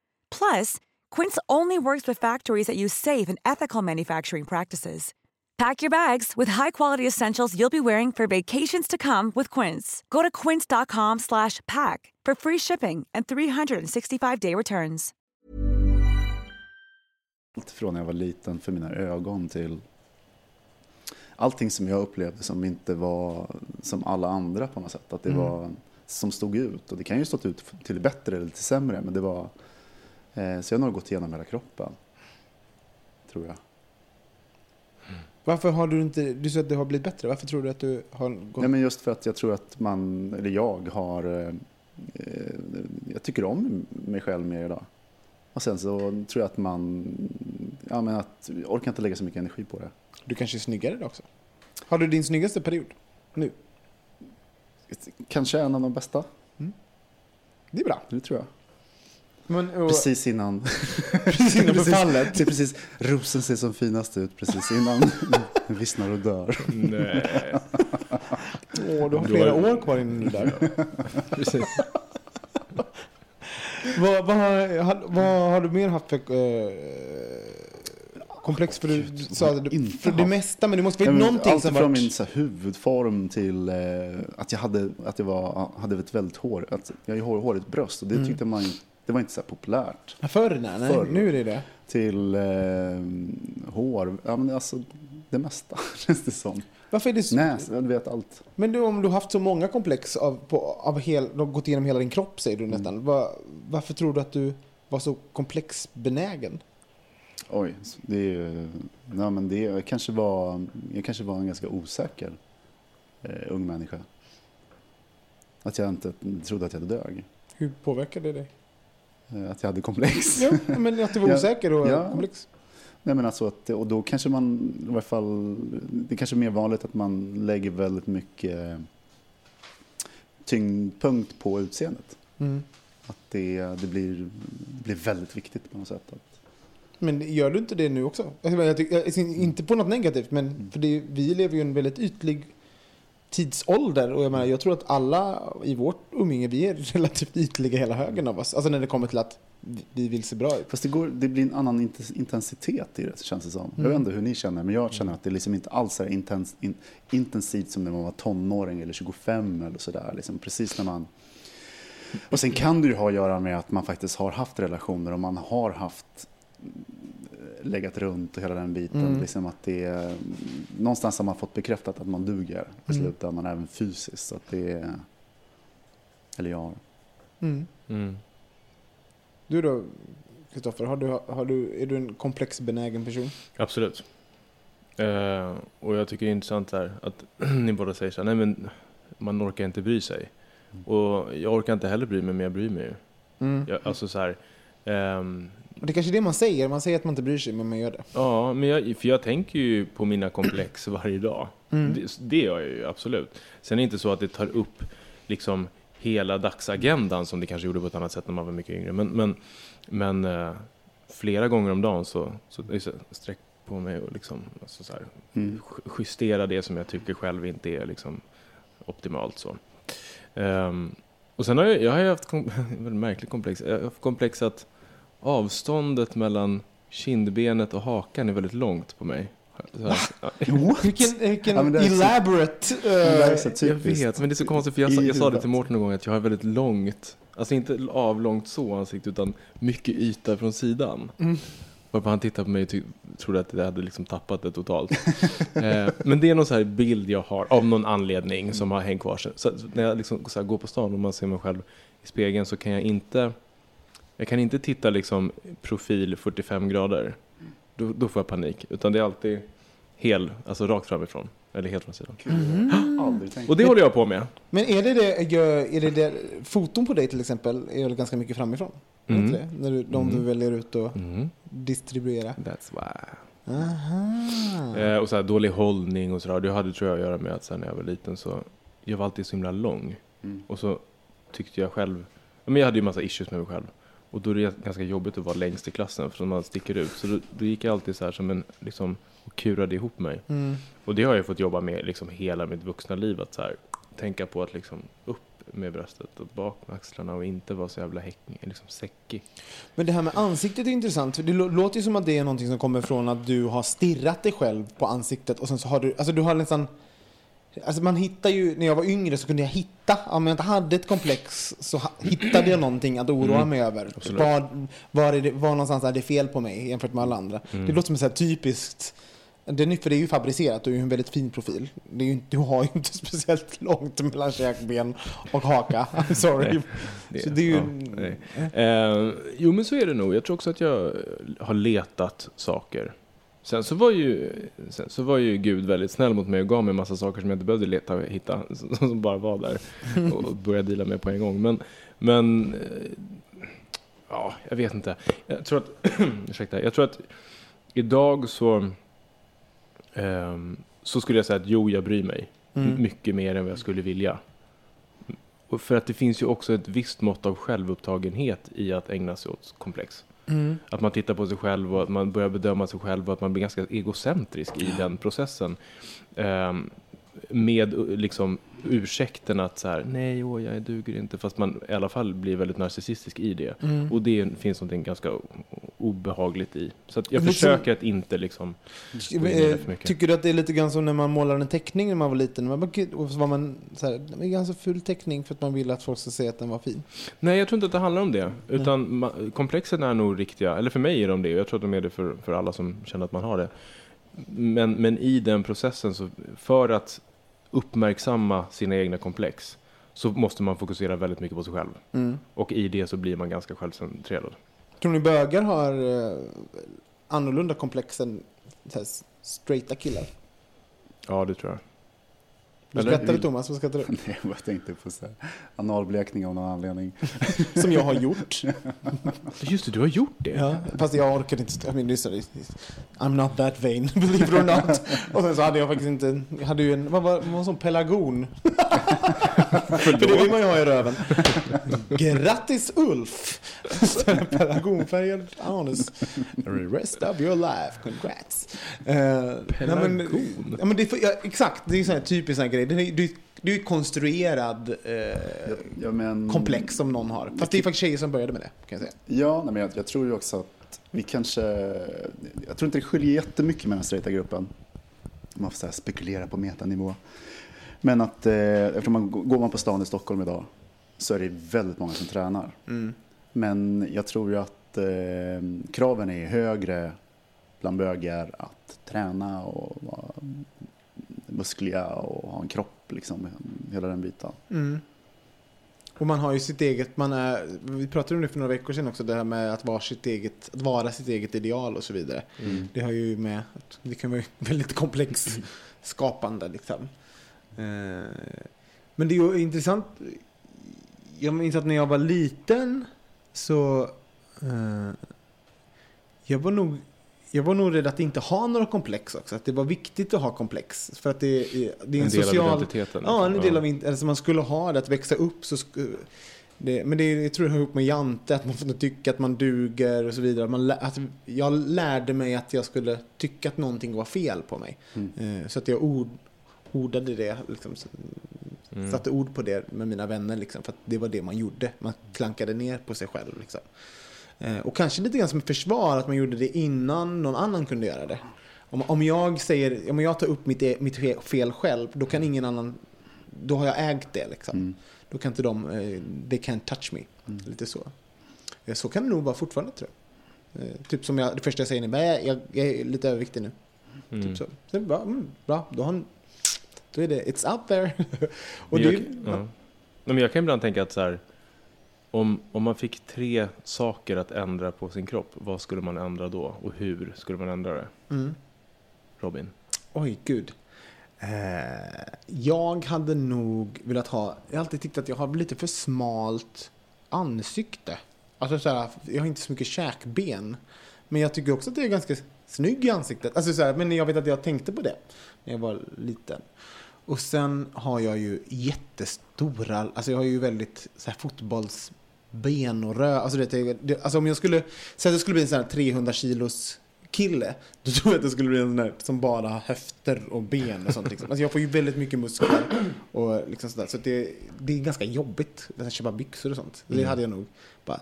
Plus, Quince only works with factories that use safe and ethical manufacturing practices. Pack your bags with high-quality essentials you'll be wearing for vacations to come with Quince. Go to quince.com slash pack for free shipping and 365-day returns. allt från jag var liten för mina ögon till allting som jag upplevde som inte var som alla andra på något sätt. Att det Mm. var som stod ut. Och det kan ju stått ut till det bättre eller till sämre. Men det var, så jag har nog gått igenom hela kroppen. Tror jag. Varför har du inte, du sa att det har blivit bättre, varför tror du att du har gått... Nej, men just för att jag tror att man, eller jag har, eh, eh, jag tycker om mig själv mer idag. Och sen så tror jag att man, ja men att, jag orkar inte lägga så mycket energi på det. Du kanske är snyggare idag också? Har du din snyggaste period? Nu? Kanske en av de bästa, Det är bra. det tror jag. Men, och, Precis innan. precis innan förfallet. Det är precis, rosen ser som finast ut precis innan den vissnar och dör. Nej, Åh, du har Du flera har- år kvar innan du där. precis. vad, vad, har- vad har du mer haft för eh, komplex? För du Gud, sa du, inte för det mesta, men det måste vara någonting allt som från varit... min så här, huvudform till eh, att jag hade, att jag var, hade ett väldigt hår, att jag har hår, hårigt bröst och det Mm. tyckte man det var inte så populärt. Förr, nej, nej. Förr. Nu är det det. Till eh, hår, ja men alltså det mesta känns det som. Varför är det så? Näs, jag vet allt. Men du, om du har haft så många komplex av, på, av hel, du har gått igenom hela din kropp säger du Mm. nästan. Va, varför tror du att du var så komplexbenägen? Oj, det är ju, ja, men det, jag, kanske var, jag kanske var en ganska osäker eh, ung människa. Att jag inte trodde att jag dög. Hur påverkade det dig? Eh, Att jag hade komplex. Ja, men att du var osäker och ja. komplex. Nej, men alltså att, och då kanske man, i alla fall, det är kanske är mer vanligt att man lägger väldigt mycket tyngdpunkt på utseendet. Mm. Att det, det, blir, det blir väldigt viktigt på något sätt. Att, Men gör du inte det nu också? Alltså, jag tycker, jag, inte på något negativt, men Mm. för det, vi lever ju i en väldigt ytlig tidsålder. Och jag menar, jag tror att alla i vårt umgänge, vi är relativt ytliga hela högen av oss. Alltså när det kommer till att vi vill se bra ut. fast det, går, det blir en annan int- intensitet i det känns det som. Jag Mm. vet inte hur ni känner, men jag känner att det liksom inte alls är intens, in, intensivt som när man var tonåring eller 25 eller sådär. Liksom precis när man... Och sen kan det ju ha att göra med att man faktiskt har haft relationer och man har haft legat runt och hela den biten. Mm. Liksom att det är, någonstans har man fått bekräftat att man duger i Mm. slutändan, även fysiskt. Så att det är, eller jag. Mm. Mm. Du då, Kristoffer, har du, har du, är du en komplexbenägen person? Absolut. Eh, och jag tycker det är intressant här att ni båda säger så här, nej men man orkar inte bry sig. Och jag orkar inte heller bry mig, men jag bryr mig ju. Mm. Jag, alltså så här, Och det är kanske är det man säger, man säger att man inte bryr sig, men man gör det. ja, men jag, för jag tänker ju på mina komplex varje dag. Mm. Det, det gör jag ju absolut. Sen är det inte så att det tar upp liksom hela dagsagendan som det kanske gjorde på ett annat sätt när man var mycket yngre. Men, men, men eh, flera gånger om dagen så, så, så, sträck på mig och liksom, alltså så här, Mm. ju- justera det som jag tycker själv inte är liksom optimalt. Så. Ehm, och sen har jag, jag har haft kom, väldigt märklig komplex. Jag har haft komplex att avståndet mellan kindbenet och hakan är väldigt långt på mig. Ja, Vilken, vilken Ja, elaborate... Det eh, jag vet, men det är så konstigt för jag, jag sa det till Mårten någon gång att jag har väldigt långt, alltså inte avlångt så ansikte utan mycket yta från sidan. Mm. Varpå han tittade på mig och trodde att jag hade liksom tappat det totalt. eh, men det är någon så här bild jag har av någon anledning som har hängt kvar. Så, så när jag liksom så här går på stan och man ser mig själv i spegeln så kan jag inte jag kan inte titta liksom profil 45 grader. Då, då får jag panik. Utan det är alltid hel, alltså rakt framifrån. Eller helt från sidan. Aldrig tänkt. Och det håller jag på med. Men är det det, gör- är det det, foton på dig till exempel är väl ganska mycket framifrån? Det Mm. det? När du, de du Mm. väljer ut och Mm. distribuera. That's why. Aha. Eh, och så här, dålig hållning och sådär. Det hade tror jag att göra med att sen när jag var liten så jag var alltid så himla lång. Mm. Och så tyckte jag själv, men jag hade ju massa issues med mig själv. Och då är det ganska jobbigt att vara längst i klassen för man sticker ut. Så då, då gick jag alltid så här som en, liksom, och kurade ihop mig. Mm. Och det har jag fått jobba med liksom hela mitt vuxna liv. Att så här, tänka på att liksom upp med bröstet och bak med axlarna och inte vara så jävla häck, liksom säckig. Men det här med ansiktet är intressant. För det lå- låter ju som att det är någonting som kommer från att du har stirrat dig själv på ansiktet och sen så har du, alltså du har nästan Alltså man hittar ju, när jag var yngre så kunde jag hitta, om jag inte hade ett komplex så hittade jag någonting att oroa Mm. mig över. Absolut. Var, var, är det, var någonstans är det fel på mig jämfört med alla andra? Mm. Det låter som ett typiskt, det är, för det är ju fabricerat, du är ju en väldigt fin profil. Det är ju, du har ju inte speciellt långt mellan käkben och haka. I'm sorry. Nej, Det, Så det är ju... ja. Eh, jo men så är det nog. Jag tror också att jag har letat saker. Sen så var ju, sen så var ju Gud väldigt snäll mot mig och gav mig massa saker som jag inte behövde leta och hitta. Som bara var där och började dela med på en gång. Men, men eh, ja, jag vet inte. Jag tror att, ursäkta, jag tror att idag så, ehm, så skulle jag säga att jo, jag bryr mig. Mm. Mycket mer än vad jag skulle vilja. Och för att det finns ju också ett visst mått av självupptagenhet i att ägna sig åt komplex. Mm. Att man tittar på sig själv och att man börjar bedöma sig själv och att man blir ganska egocentrisk i den processen. Ehm, med uh, liksom ursäkten att så här, nej, åh, jag duger inte, fast man i alla fall blir väldigt narcissistisk i det. Mm. Och det finns något ganska obehagligt i. Så att jag Lite som- försöker att inte liksom... Tycker du att det är lite grann som när man målar en teckning när man var liten? Man Och så var man så här, det är en ganska ful teckning för att man ville att folk ska säga att den var fin. Nej, jag tror inte att det handlar om det. Utan ma- komplexen är nog riktiga, eller för mig är de det, jag tror att de är det för, för alla som känner att man har det. Men, men i den processen, så för att uppmärksamma sina egna komplex, så måste man fokusera väldigt mycket på sig själv. Mm. Och i det så blir man ganska självcentrerad. Tror ni bögar har eh, annorlunda komplex än så här, straighta killar? Ja, det tror jag. Du skrattade Thomas, vad skrattar du? Nej, jag bara tänkte på så här, analblekning av någon anledning. Som jag har gjort. Just det, du har gjort det? Ja, fast jag orkade inte. Jag mean, lyssna, I'm not that vain, believe it or not. Och sen så hade jag faktiskt inte, jag hade ju en, vad var, var en sån pelargon? För det vill man ju ha i röven. Grattis Ulf! En Pelargonfärgad anus. Rest of your life, congrats. Uh, Pelargon? ja, men det, ja, exakt, det är här typisk sån här grej. Det är, det är, det är ju konstruerad eh, Ja, men, komplex som någon har. Fast det är faktiskt tjejer som började med det, kan jag säga. Ja, nej, men jag, jag tror ju också att vi kanske... Jag tror inte det skiljer jättemycket med den straighta gruppen. Om man får så här spekulera på metanivå. Men att eh, eftersom man går man på stan i Stockholm idag så är det väldigt många som tränar. Mm. Men jag tror ju att eh, kraven är högre bland bögar att träna och vara muskliga och ha en kropp, liksom, hela den biten. Mm. Och man har ju sitt eget, man är, vi pratade om det för några veckor sedan också, det här med att vara sitt eget, att vara sitt eget ideal och så vidare. Mm. Det har ju med, det kan vara väldigt komplex skapande liksom. Eh, Men det är ju intressant, jag minns att när jag var liten så, eh, jag var nog jag var nog rädd att inte ha några komplex också. Att det var viktigt att ha komplex. För att det är, det är en, En del social... av identiteten. Ja, en del Ja. av alltså man skulle ha det, att växa upp så det, Men det jag tror det hör ihop med Jante, att man får tycka att man duger och så vidare. Man, att jag lärde mig att jag skulle tycka att någonting var fel på mig. Mm. Eh, Så att jag ord, ordade det, liksom, så- Mm. satte ord på det med mina vänner. Liksom, för att det var det man gjorde. Man klankade ner på sig själv. Liksom. Eh, och kanske lite grann som ett försvar att man gjorde det innan någon annan kunde göra det. Om, om jag säger, om jag tar upp mitt, e- mitt fe- fel själv, då kan ingen annan, då har jag ägt det liksom. Mm. Då kan inte de, eh, they can't touch me. Lite så. Eh, Så kan det nog vara fortfarande tror jag. Eh, Typ som jag, det första jag säger är, "Nej, jag, jag är lite överviktig nu. Mm. Typ så. så det är bara, mm, bra, då, har, då är det, it's out there. och Men det, jag, ja. Nej, men jag kan ibland tänka att så här, om, om man fick tre saker att ändra på sin kropp, vad skulle man ändra då? Och hur skulle man ändra det? mm. Robin? Oj, gud. Eh, jag hade nog velat ha, jag har alltid tyckt att jag har lite för smalt ansikte. Alltså så här, jag har inte så mycket käkben. Men jag tycker också att jag är ganska snygg i ansiktet. Alltså så här, men jag vet att jag tänkte på det när jag var liten. Och sen har jag ju jättestora, alltså jag har ju väldigt så här fotbollsben och rö. Alltså, det, det, alltså om jag skulle, säga att det skulle bli en sån här 300 kilos kille, då tror jag att det skulle bli en sån där som bara har höfter och ben och sånt. Liksom. Alltså jag får ju väldigt mycket muskler och liksom sådär. Så det, det är ganska jobbigt att köpa byxor och sånt. Det Mm. hade jag nog bara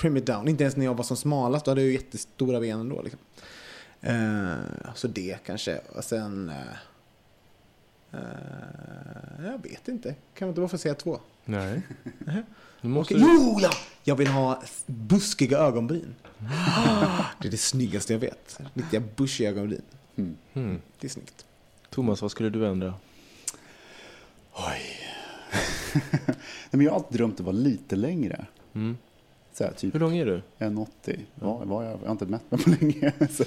trim it down. Inte ens när jag var som smalast, då hade jag ju jättestora ben ändå. Liksom. Eh, så det kanske. Och sen... eh, eh, jag vet inte. Kan man inte bara få säga två? Nej. Måste Okej, du... Jo, ja! Jag vill ha buskiga ögonbryn. Det är det snyggaste jag vet. Riktiga bushiga ögonbryn. Mm. Det är snyggt. Thomas, vad skulle du ändra? Oj. Nej, men jag har alltid drömt att vara lite längre. Mm. Så här, typ Hur lång är du? 1,80. Ja, var jag, jag har inte mätt mig på länge. Så,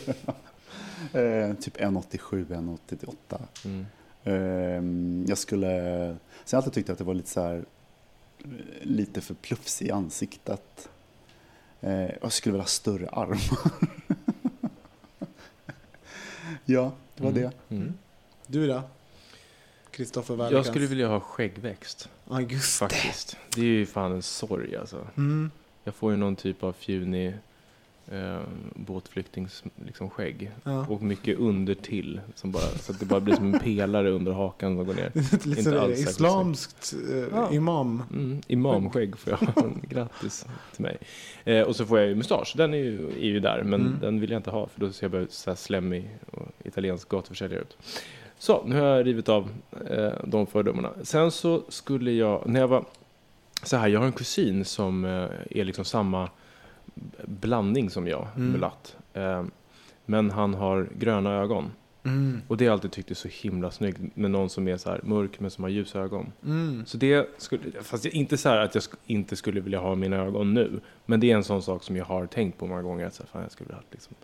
eh, typ 1,87, 1,88. Mm. Eh, jag skulle... Så jag alltid tyckt att det var lite så här... Lite för plufsig i ansiktet. Eh, jag skulle vilja ha större armar. ja, det var det. Mm. Du då? Kristoffer Jag skulle vilja ha skäggväxt, Ja, just det. faktiskt. Det är ju fan en sorg alltså. Mm. Jag får ju någon typ av fjunig eh, båtflyktings liksom skägg. Ja. Och mycket under till. Som bara, så att det bara blir som en pelare under hakan som går ner. Lite Inte sådär alls islamskt eh, Ja. imam. Mm, imamskägg får jag. Grattis till mig. Eh, och så får jag ju mustasch. Den är ju, är ju där. Men Mm. den vill jag inte ha. För då ser jag bara ut så här slemmig och italiensk gatuförsäljare ut. Så, nu har jag rivit av eh, de fördomarna. Sen så skulle jag, när jag var så här, jag har en kusin som eh, är liksom samma blandning som jag, Mm. mulatt. Eh, men han har gröna ögon. Mm. Och det har jag alltid tyckt är så himla snyggt med någon som är så mörk men som har ljusa ögon. Mm. Så det skulle, fast inte så att jag inte skulle vilja ha mina ögon nu. Men det är en sån sak som jag har tänkt på många gånger. Att så här, fan, jag skulle vilja ha liksom,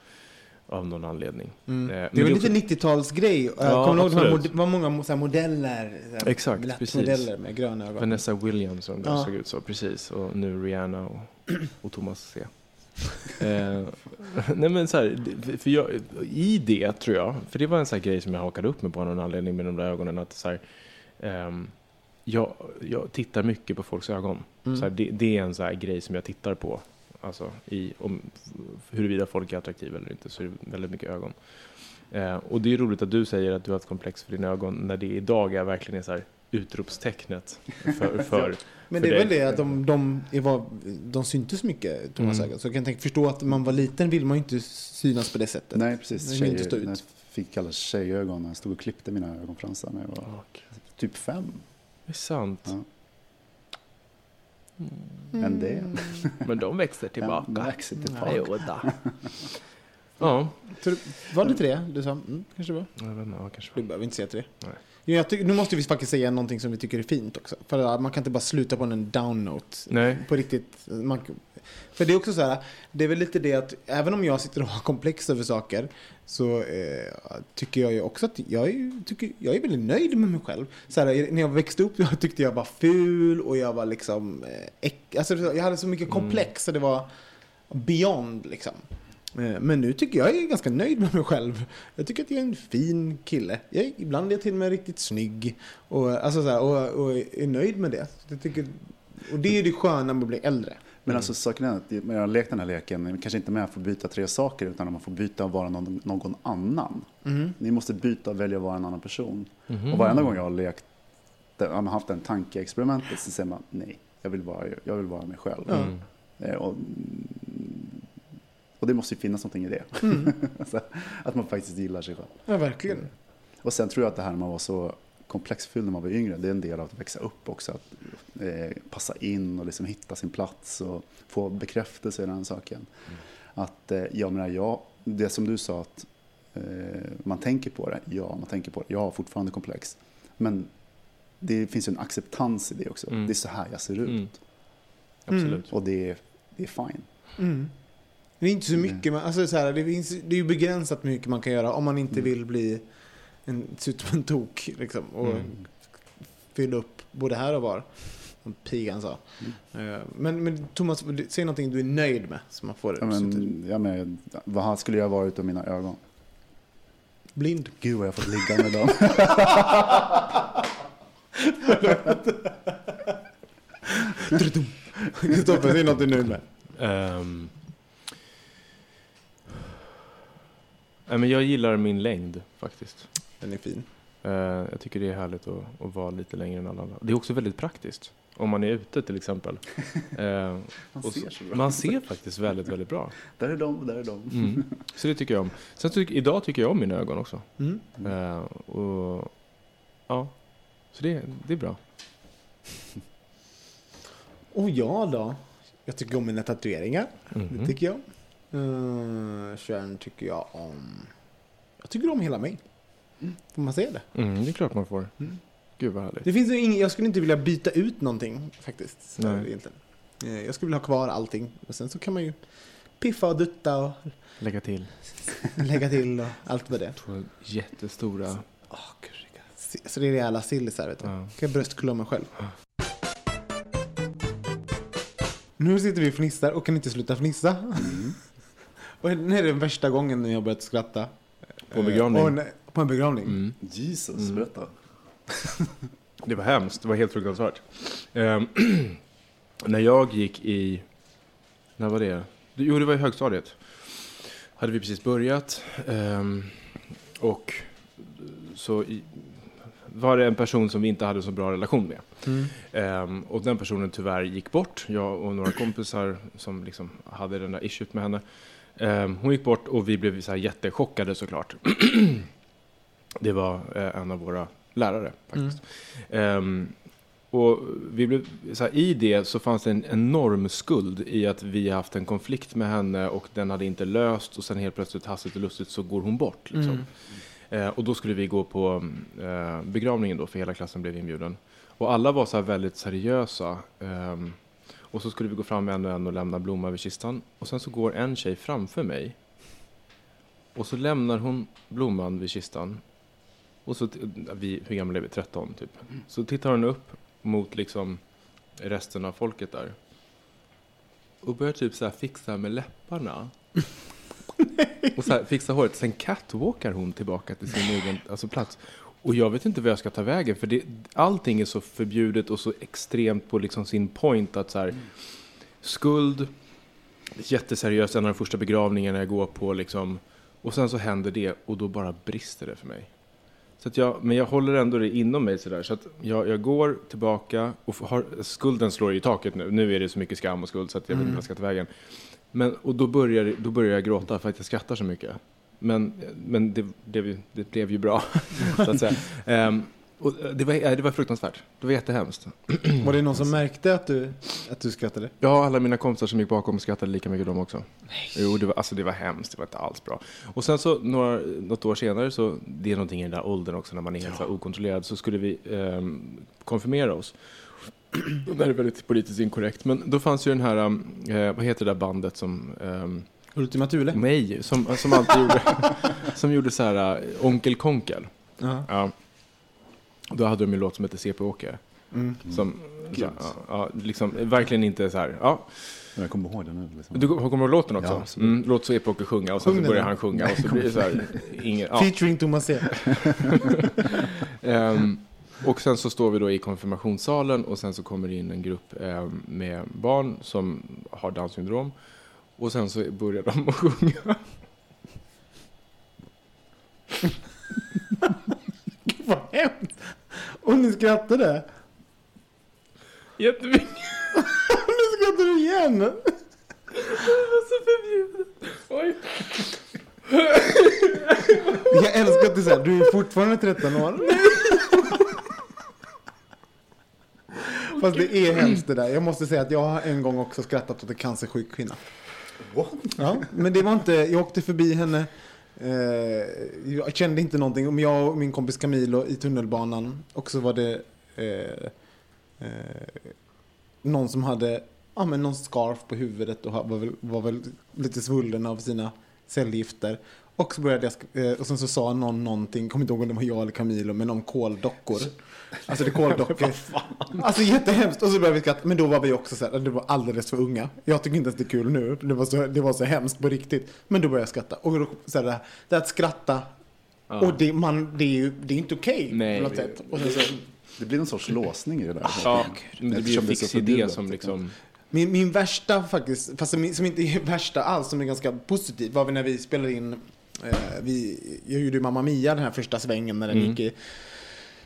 av någon anledning. Mm. Eh, Det men är väl lite 90-talsgrej. Ja, Ja, Kommer du ihåg det var många så här modeller? Så här Exakt, precis. modeller med gröna ögon. Vanessa Williams där Ja. såg ut så, precis. Och nu Rihanna och, och Thomas C. eh, nej men så här, för jag, i det tror jag, för det var en sån här grej som jag hakade upp mig på av någon anledning med de där ögonen, att så här, ehm, jag, jag tittar mycket på folks ögon. Mm. Så här, det, det är en sån här grej som jag tittar på. Alltså i, om, huruvida folk är attraktiva eller inte, så är det väldigt mycket ögon. Eh, och det är roligt att du säger att du har ett komplex för dina ögon, när det idag är verkligen är så här utropstecknet för, för Men det är väl det att de, de, var, de syntes mycket, Thomas Mm. ögon. Så jag kan tänka, förstå att när man var liten vill man ju inte synas på det sättet. Nej, precis. Vill inte stå ut. när jag fick kallas tjejögon när jag stod och klippte mina ögonfransar när jag var typ fem. Det är sant. Ja. Mm. Men det Men de växer tillbaka. växer tillbaka. Jo då. Ja, var det tre du sa? Mm, kanske det var. jag vet inte, ja, kanske. Du behöver inte säga tre. Nej. Tycker, nu måste vi faktiskt säga någonting som vi tycker är fint också. För man kan inte bara sluta på en down note. Nej. På riktigt. Man, för det är också så här, det är väl lite det att även om jag sitter och har komplex över saker så eh, tycker jag ju också att jag är, tycker, jag är väldigt nöjd med mig själv. Så här, när jag växte upp jag tyckte jag var ful och jag var liksom eh, äck, alltså, jag hade så mycket komplex så det var beyond liksom. Eh, Men nu tycker jag jag är ganska nöjd med mig själv. Jag tycker att jag är en fin kille. Jag är, ibland är jag till och med riktigt snygg. Och, alltså så här, och, och är nöjd med det. Jag tycker, och det är det sköna med att bli äldre. Men alltså saken är att när jag har lekt den här leken, kanske inte med att få byta tre saker utan att man får byta och vara någon, någon annan. Ni måste byta och välja att vara en annan person. Mhm. Och varenda gång jag har lekt, jag har haft en tankeexperimentet så säger man nej, jag vill vara, jag vill vara mig själv. Mm. Eh, Och Och det måste ju finnas någonting i det. Så att man faktiskt gillar sig själv. Ja, verkligen. Och sen tror jag att det här när man var så komplexfylld när man var yngre, det är en del av att växa upp också. Att eh, passa in och liksom hitta sin plats och få bekräftelse i den saken. Att eh, jag menar, jag, det som du sa att eh, man tänker på det, ja man tänker på det, jag har fortfarande komplex. Men det finns ju en acceptans i det också. Mm. Det är så här jag ser ut. Mm. Absolut. Och det är, det är fine. Mm. Det är inte så mycket, man, alltså så här, det, finns, det är ju begränsat mycket man kan göra om man inte vill bli en, se ut som en tok liksom, och Mm. fylla upp både här och var. Som pigan sa. Eh, Men, men Thomas, säg någonting du är nöjd med. Så man får Ja, men, ja, men, vad skulle jag vara utan mina ögon? Blind. Gud vad jag fått ligga med dem. Kristoffer, säg något du är nöjd med. Ehm. Nej, men jag gillar min längd faktiskt. Den är fin. Eh, jag tycker det är härligt att, att vara lite längre än alla andra. Det är också väldigt praktiskt. Om man är ute till exempel. Eh, Man och ser så bra. man ser faktiskt väldigt, väldigt bra. Där är de och där är de. Mm. Så det tycker jag om. Sen tycker, idag tycker jag om mina ögon också. Mm. Eh, och, ja, så det, det är bra. Och jag då? Jag tycker om mina tatueringar. Det Mhm. tycker jag. Uh, sen tycker jag om... Jag tycker om hela mig. Får man säga det? Mm, det är klart man får. Mm. Gud vad härligt. Det finns ing- jag skulle inte vilja byta ut någonting faktiskt. Så Nej. Egentligen. Eh, Jag skulle vilja ha kvar allting. Och sen så kan man ju piffa och dutta och Lägga till lägga till och allt vad det är. två jättestora. Gud, vilka si- Så det är rejäla sillisar vet du. Ja. Kan jag bröstkulla mig själv. Nu sitter vi och fnissar och kan inte sluta fnissa. Och det är den värsta gången när jag har börjat skratta. På en begravning. Eh, och när- på en begravning. Mm. Jesus, Mm. berätta. Det var hemskt, det var helt fruktansvärt. Ehm, när jag gick i, när var det? Jo, det var i högstadiet. Hade vi precis börjat. ehm, och så i, var det en person som vi inte hade så bra relation med. Mm. Ehm, och den personen tyvärr gick bort. Jag och några kompisar som liksom hade den där issuet med henne. Ehm, hon gick bort och vi blev så här jättechockade såklart. det var eh, en av våra lärare faktiskt. Ehm, och vi blev, så här, I det så fanns det en enorm skuld i att vi haft en konflikt med henne och den hade inte löst och sen helt plötsligt hastigt och lustigt så går hon bort. Liksom. Mm. Eh, och då skulle vi gå på eh, begravningen då, för hela klassen blev inbjuden. Och alla var så väldigt seriösa. ehm, och så skulle vi gå fram en och en och lämna blomma vid kistan. Och sen så går en tjej framför mig. Och så lämnar hon blomman vid kistan. Och så, vi, hur gamla är vi? 13 typ. Så tittar hon upp mot liksom resten av folket där. Och börjar typ så här fixa med läpparna. Och så fixa håret. Sen catwalkar hon tillbaka till sin egen alltså, plats. Och jag vet inte vad jag ska ta vägen. För det, allting är så förbjudet och så extremt på liksom sin point. att så här, Skuld, jätteseriöst, en av de första begravningarna jag går på. Liksom, och sen så händer det och då bara brister det för mig. Så att jag, men jag håller ändå det inom mig sådär. Så att jag, jag går tillbaka och har, skulden slår i taket nu. Nu är det så mycket skam och skuld så att jag vet inte vad jag ska ta vägen. Men, och då börjar, då börjar jag gråta för att jag skrattar så mycket. Men, men det, det, det blev ju bra, så att säga. Ehm, och det, var, eh, det var fruktansvärt. Det var jättehemskt. Var det någon som märkte att du, att du skrattade? Ja, alla mina kompisar som gick bakom skrattade lika mycket de också. Jo, det var, alltså, det var hemskt. Det var inte alls bra. Och sen så några, något år senare, så det är någonting i den där åldern också när man är helt så här okontrollerad, så skulle vi ehm, konfirmera oss. Det här är väldigt politiskt inkorrekt, men då fanns ju den här, um, eh, vad heter det där bandet som ehm, Ultima Thule? Nej, som, som alltid gjorde, som gjorde så här äh, Onkel Konkel. Ja. Ja. Då hade de en låt som hette CP-Åke. Mm. Som, så, Grymt. ja, ja, liksom, verkligen inte så här, ja. Jag kommer ihåg det nu. Liksom. Du kommer ihåg låten också? Ja, mm, låt CP-Åke sjunga och sen Sjung så den börjar han sjunga och så blir det så här, ingen, ja. Featuring Thomas C. Ehm, och sen så står vi då i konfirmationssalen och sen så kommer det in en grupp ehm, med barn som har Downs syndrom. Och sen så börjar de att sjunga. Gud vad hemskt! Och ni skrattade? Jättemycket. nu skrattar du igen! Det var så förbjudet. Oj. Jag älskar att du säger du är fortfarande 13 år. Fast det är hemskt det där. Jag måste säga att jag har en gång också skrattat åt en cancersjuk kvinna. Ja, men det var inte, jag åkte förbi henne. Eh, jag kände inte någonting. Men jag och min kompis Camilo i tunnelbanan. Och så var det eh, eh, någon som hade ja, men någon scarf på huvudet och var väl, var väl lite svullen av sina cellgifter. Och så började jag, eh, och sen så sa någon någonting, kommer inte ihåg om det var jag eller Camilo, men om koldockor. Alltså det är koldockor. alltså jättehemskt. Och så började vi skratta, men då var vi också så här, det var alldeles för unga. Jag tycker inte ens det är kul nu, det var så, det var så hemskt på riktigt. Men då började jag skratta. Och då, så här, det, här, det här att skratta, och det, man, det är ju det är inte okej Nej. på något sätt. Och sen så, Det blir någon sorts låsning i det där. Ja, men det blir Eftersom en fix idé som liksom. liksom... Min, min värsta faktiskt, fast som, som inte är värsta alls, som är ganska positiv, var vi när vi spelade in, vi, jag gjorde ju Mamma Mia den här första svängen när den Mm. gick i,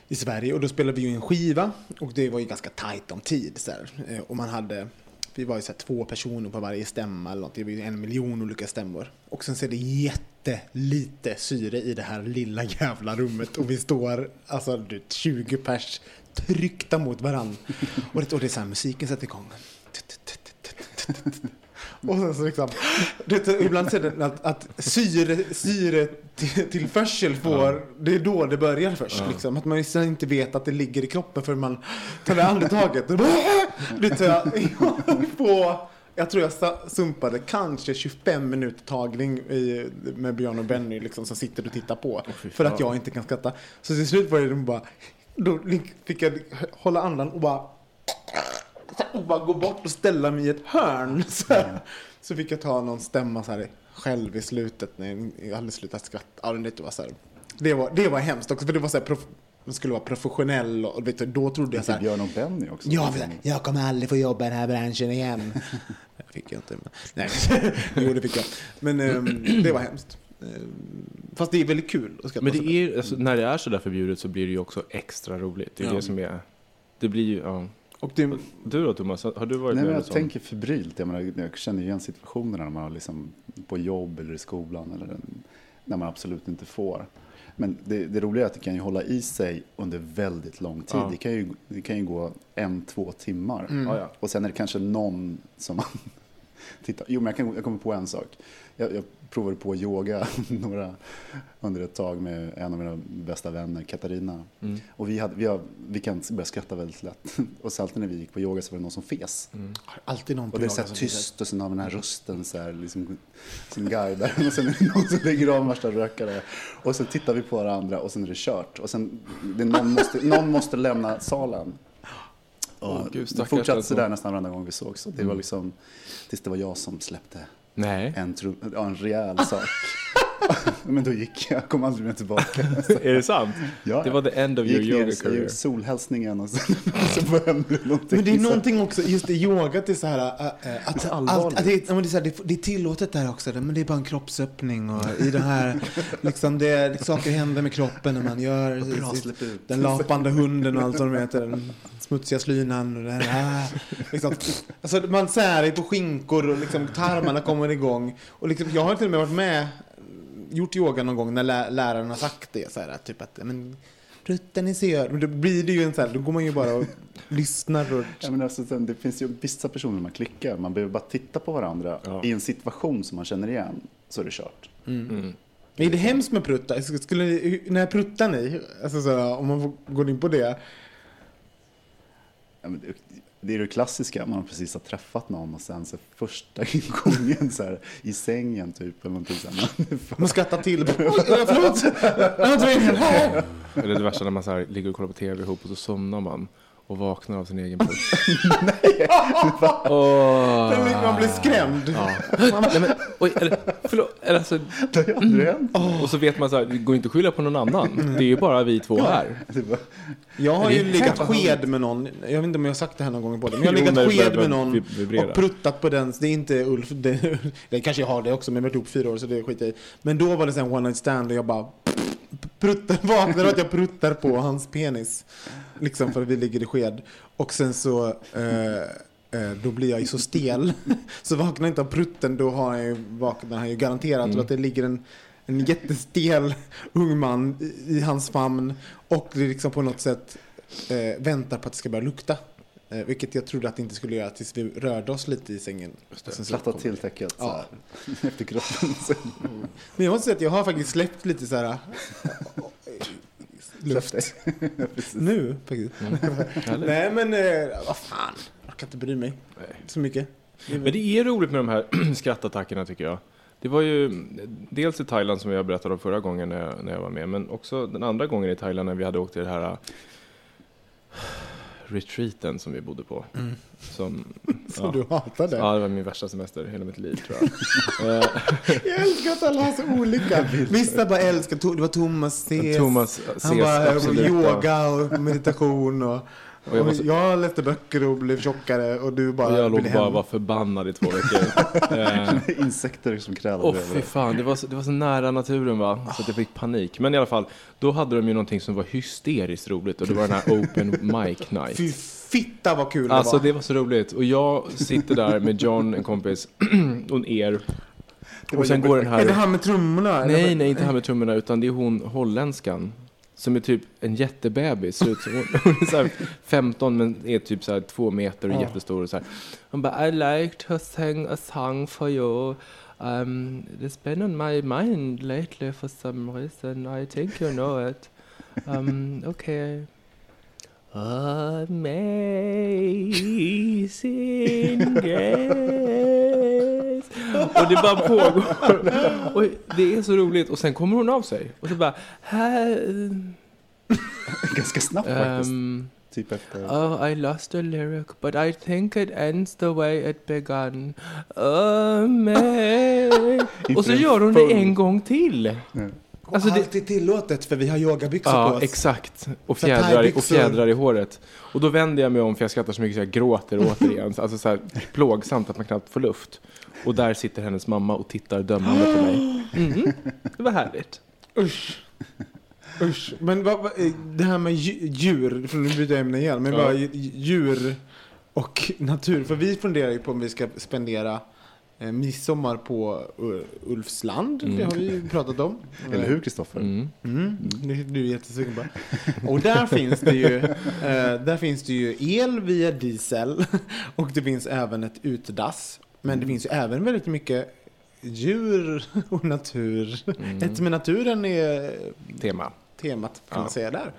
i Sverige. Och då spelade vi ju en skiva och det var ju ganska tajt om tid. Så här. Eh, och man hade, vi var ju så två personer på varje stämma eller något. Det var ju en miljon olika stämmor. Och sen så är det jättelite syre i det här lilla jävla rummet. Och vi står, alltså du vet, 20 pers tryckta mot varann. Och det, och det är så här, musiken sätter igång. Och sen så liksom, det, ibland så är det att, att syre, syretillförsel får, det är då det börjar först. Liksom. Att man inte vet att det ligger i kroppen för man tar det andetaget. Det bara, Det tar jag på, jag tror jag sumpade kanske 25 minuter tagning i, med Björn och Benny liksom, som sitter och tittar på. för att jag inte kan skratta. Så till slut var det de bara, då fick jag hålla andan och bara och bara gå bort och ställa mig i ett hörn. Så, här. så fick jag ta någon stämma så här själv i slutet när jag hade slutat skratta. Ja, det, var så här. Det, var, det var hemskt också för det var så här, prof, man skulle vara professionell och vet du, då trodde jag så här. Björn och Benny också. Ja, jag kommer aldrig få jobba i den här branschen igen. Det fick jag inte. Men, nej, jo det fick jag. Men ehm, det var hemskt. Ehm, Fast det är väldigt kul att Men det är, alltså, när det är så där förbjudet så blir det ju också extra roligt. Det är Ja. det som är... Det blir ju, ja. Och det, Du då Thomas, har du varit Nej, med men jag tänker febrilt. Jag, menar, jag känner igen situationerna när man har liksom på jobb eller i skolan eller när man absolut inte får. Men det, det roliga är att det kan ju hålla i sig under väldigt lång tid. Ja. Det, kan ju, det kan ju gå en, två timmar. Ja. Och sen är det kanske någon som man tittar. Jo, men jag, kan, jag kommer på en sak. Jag, jag provade på yoga några, under ett tag med en av mina bästa vänner, Katarina. Mm. Och vi, hade, vi, har, vi kan börja skratta väldigt lätt. Och så alltid när vi gick på yoga så var det någon som fes. alltid någon på Och det är så här tyst och sen har vi den här rösten så här, liksom, som guidar. Och sen är det någon som lägger av värsta rökare. Och så tittar vi på varandra och sen är det kört. Och sen, det, någon, måste, någon måste lämna salen. Och Åh, gud, det fortsatte alltså. sådär nästan varenda gång vi såg. Så det Mm. var liksom, tills det var jag som släppte Nej. en, ja, en rejäl sak. Men då gick jag, kom aldrig mer tillbaka. är det sant? Ja, Det var the end of your gick ner, yoga jag career. gjorde solhälsningen och sen så började det någonting. Men det är någonting också, just det, yoga det är så här, äh, äh, att, allvarligt. det, är- men det, är det, det är tillåtet där också, men det är bara en kroppsöppning och i det här, liksom det, saker händer med kroppen när man gör Bra, den lapande hunden och allt vad de heter, den smutsiga slynan och den här, liksom, alltså man särar på skinkor och liksom tarmarna kommer igång och liksom, jag har till och med varit med, gjort yoga någon gång när lä, läraren har sagt det så här, typ att, men rutten i sör, men då blir det ju en så här, då går man ju bara och lyssnar och Ja, men alltså, det finns ju vissa personer man klickar. Man behöver bara titta på varandra Ja. i en situation som man känner igen. Så är det kört. Mm. Är det hemskt med pruttar? Skulle- ni, när pruttar ni? Alltså så om man får gå in på det. Ja, men det, det är det klassiska. Man har precis har träffat någon och sen så första gången så här, i sängen typ. Eller någonting så här, man, Man skrattar till. Oj, förlåt! Jag har inte varit här. Eller det värsta när man så här, ligger och kollar på tv ihop och så somnar man och vaknar av sin egen putt. Åh. Man blir skrämd. Ja. Nej, men, oj, eller, förlåt, eller, alltså, det har aldrig hänt. och så vet man så här, det går inte att skylla på någon annan. Det är ju bara vi två här. Jag har ju legat sked med någon. Jag vet inte om jag har sagt det här någon gång på det. Men jag har legat sked med någon och pruttat på den. Det är inte Ulf. Det, det kanske jag har det också, men vi har varit ihop fyra år så det skiter jag i. Men då var det sen one night stand och jag bara pruttar, vaknar att jag pruttar på hans penis. Liksom för att vi ligger i sked. Och sen så eh, eh, då blir jag ju så stel. Så vaknar jag inte av prutten, då har jag ju, vaknar han ju garanterat. Mm. Att det ligger en, en jättestel ung man i, i hans famn och liksom på något sätt eh, väntar på att det ska börja lukta. Eh, vilket jag trodde att det inte skulle göra tills vi rörde oss lite i sängen. Platta till täcket Ja. efter kroppen. Men jag måste säga att jag har faktiskt släppt lite så här luft. nu faktiskt. Härligt. Nej men eh, vad fan, jag orkar inte bry mig Nej. så mycket. Men det är roligt med de här skrattattackerna tycker jag. Det var ju dels i Thailand som jag berättade om förra gången när jag, när jag var med, men också den andra gången i Thailand när vi hade åkt till det här retreaten som vi bodde på. Som, Som ja. du hatade. Ja, det var min värsta semester i hela mitt liv tror jag. Jag älskar att alla har så olika. Vissa bara älskar, det var Thomas Ses. Thomas Han ses bara absolut. yoga och meditation och, Och jag var så- jag läste böcker och blev tjockare och du bara Och jag låg bara hem. var förbannad i två veckor. Eh, Insekter som krälade. Åh fy fan, det var, så, det var så nära naturen va, så att jag fick panik. Men i alla fall, då hade de ju någonting som var hysteriskt roligt och det var den här open mic night. Fy fitta vad kul Alltså det var. det var så roligt. Och jag sitter där med John, en kompis, och er. Och sen går den Är det här... han med trummorna? Nej, nej, inte han med trummorna, utan det är hon holländskan. Som är typ en jättebebis. Ser ut som hon, hon är så här 15 men är typ så här två meter och Ja. jättestor. Och så här. Hon bara I like to sing a song for you. Um, it's been on my mind lately for some reason. I think you know it. Um, okay. Amazing grace. Och det bara pågår. Och det är så roligt. Och sen kommer hon av sig. Och så bara... "Här, Ganska snabbt faktiskt. Um, Typ efter... oh, I lost a lyric, but I think it ends the way it begun. Amazing. Och så gör hon det en gång till. Alltså det- Allt är tillåtet för vi har yogabyxor på Ja, oss. exakt. Och fjädrar, och fjädrar i håret. Och då vänder jag mig om för jag skrattar så mycket så jag gråter återigen. Alltså så här plågsamt att man knappt får luft. Och där sitter hennes mamma och tittar dömande på mig. Mhm, det var härligt. Usch. Usch. Men vad, vad, eh, det här med dju- djur, för nu byter jag ämne igen, men Ja. bara dj- djur och natur. För vi funderar ju på om vi ska spendera midsommar på uh, Ulfsland. Det har vi ju pratat om. Eller hur Kristoffer? Mm. Mm, det är du jättesugen på. Och där finns det ju, eh, där finns det ju el via diesel och det finns även ett utedass. Men det finns ju även väldigt mycket djur och natur. Ett med naturen är Tema. temat kan Ja. man säga där.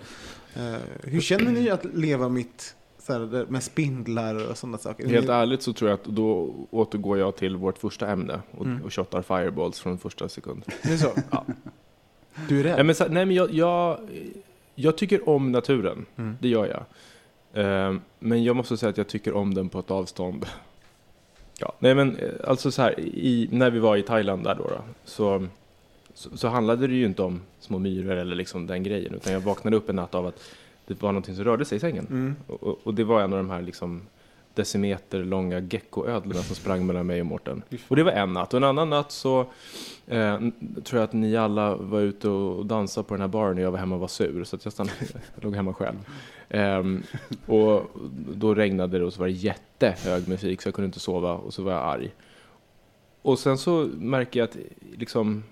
Eh, hur känner ni att leva mitt så här, med spindlar och sådana saker? Helt ärligt så tror jag att då återgår jag till vårt första ämne och, Mm. och shottar fireballs från första sekund. Det är så? Ja. Du är rädd? Nej men, så, nej, men jag, jag, jag tycker om naturen, Mm. det gör jag. Eh, men jag måste säga att jag tycker om den på ett avstånd. Ja, nej men eh, alltså så här, i, när vi var i Thailand där då, då så, så, så handlade det ju inte om små myror eller liksom den grejen, utan jag vaknade upp en natt av att det var någonting som rörde sig i sängen. Mm. Och, och- det var en av de här liksom decimeter långa geckoödlorna som sprang mellan mig och Mårten. Och det var en natt. Och en annan natt så eh, tror jag att ni alla var ute och dansade på den här baren och jag var hemma och var sur. Så att jag, stannade, jag låg hemma själv. Ehm, och då regnade det och så var det jättehög musik så jag kunde inte sova och så var jag arg. Och sen så märker jag att liksom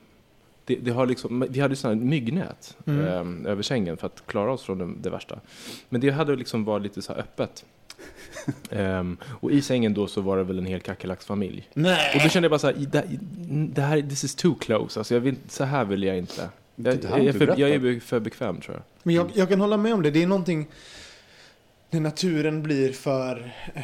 det, det har liksom, vi hade sådana myggnät Mm. ehm, över sängen för att klara oss från det, det värsta. Men det hade liksom varit lite så här öppet. Ehm, och i sängen då så var det väl en hel kackerlacksfamilj. Och då kände jag bara så här, det, här, this is too close. Alltså jag vill, så här vill jag inte. Jag, jag, är du för, jag är för bekväm tror jag. Men jag, jag kan hålla med om det. Det är någonting när naturen blir för... Eh,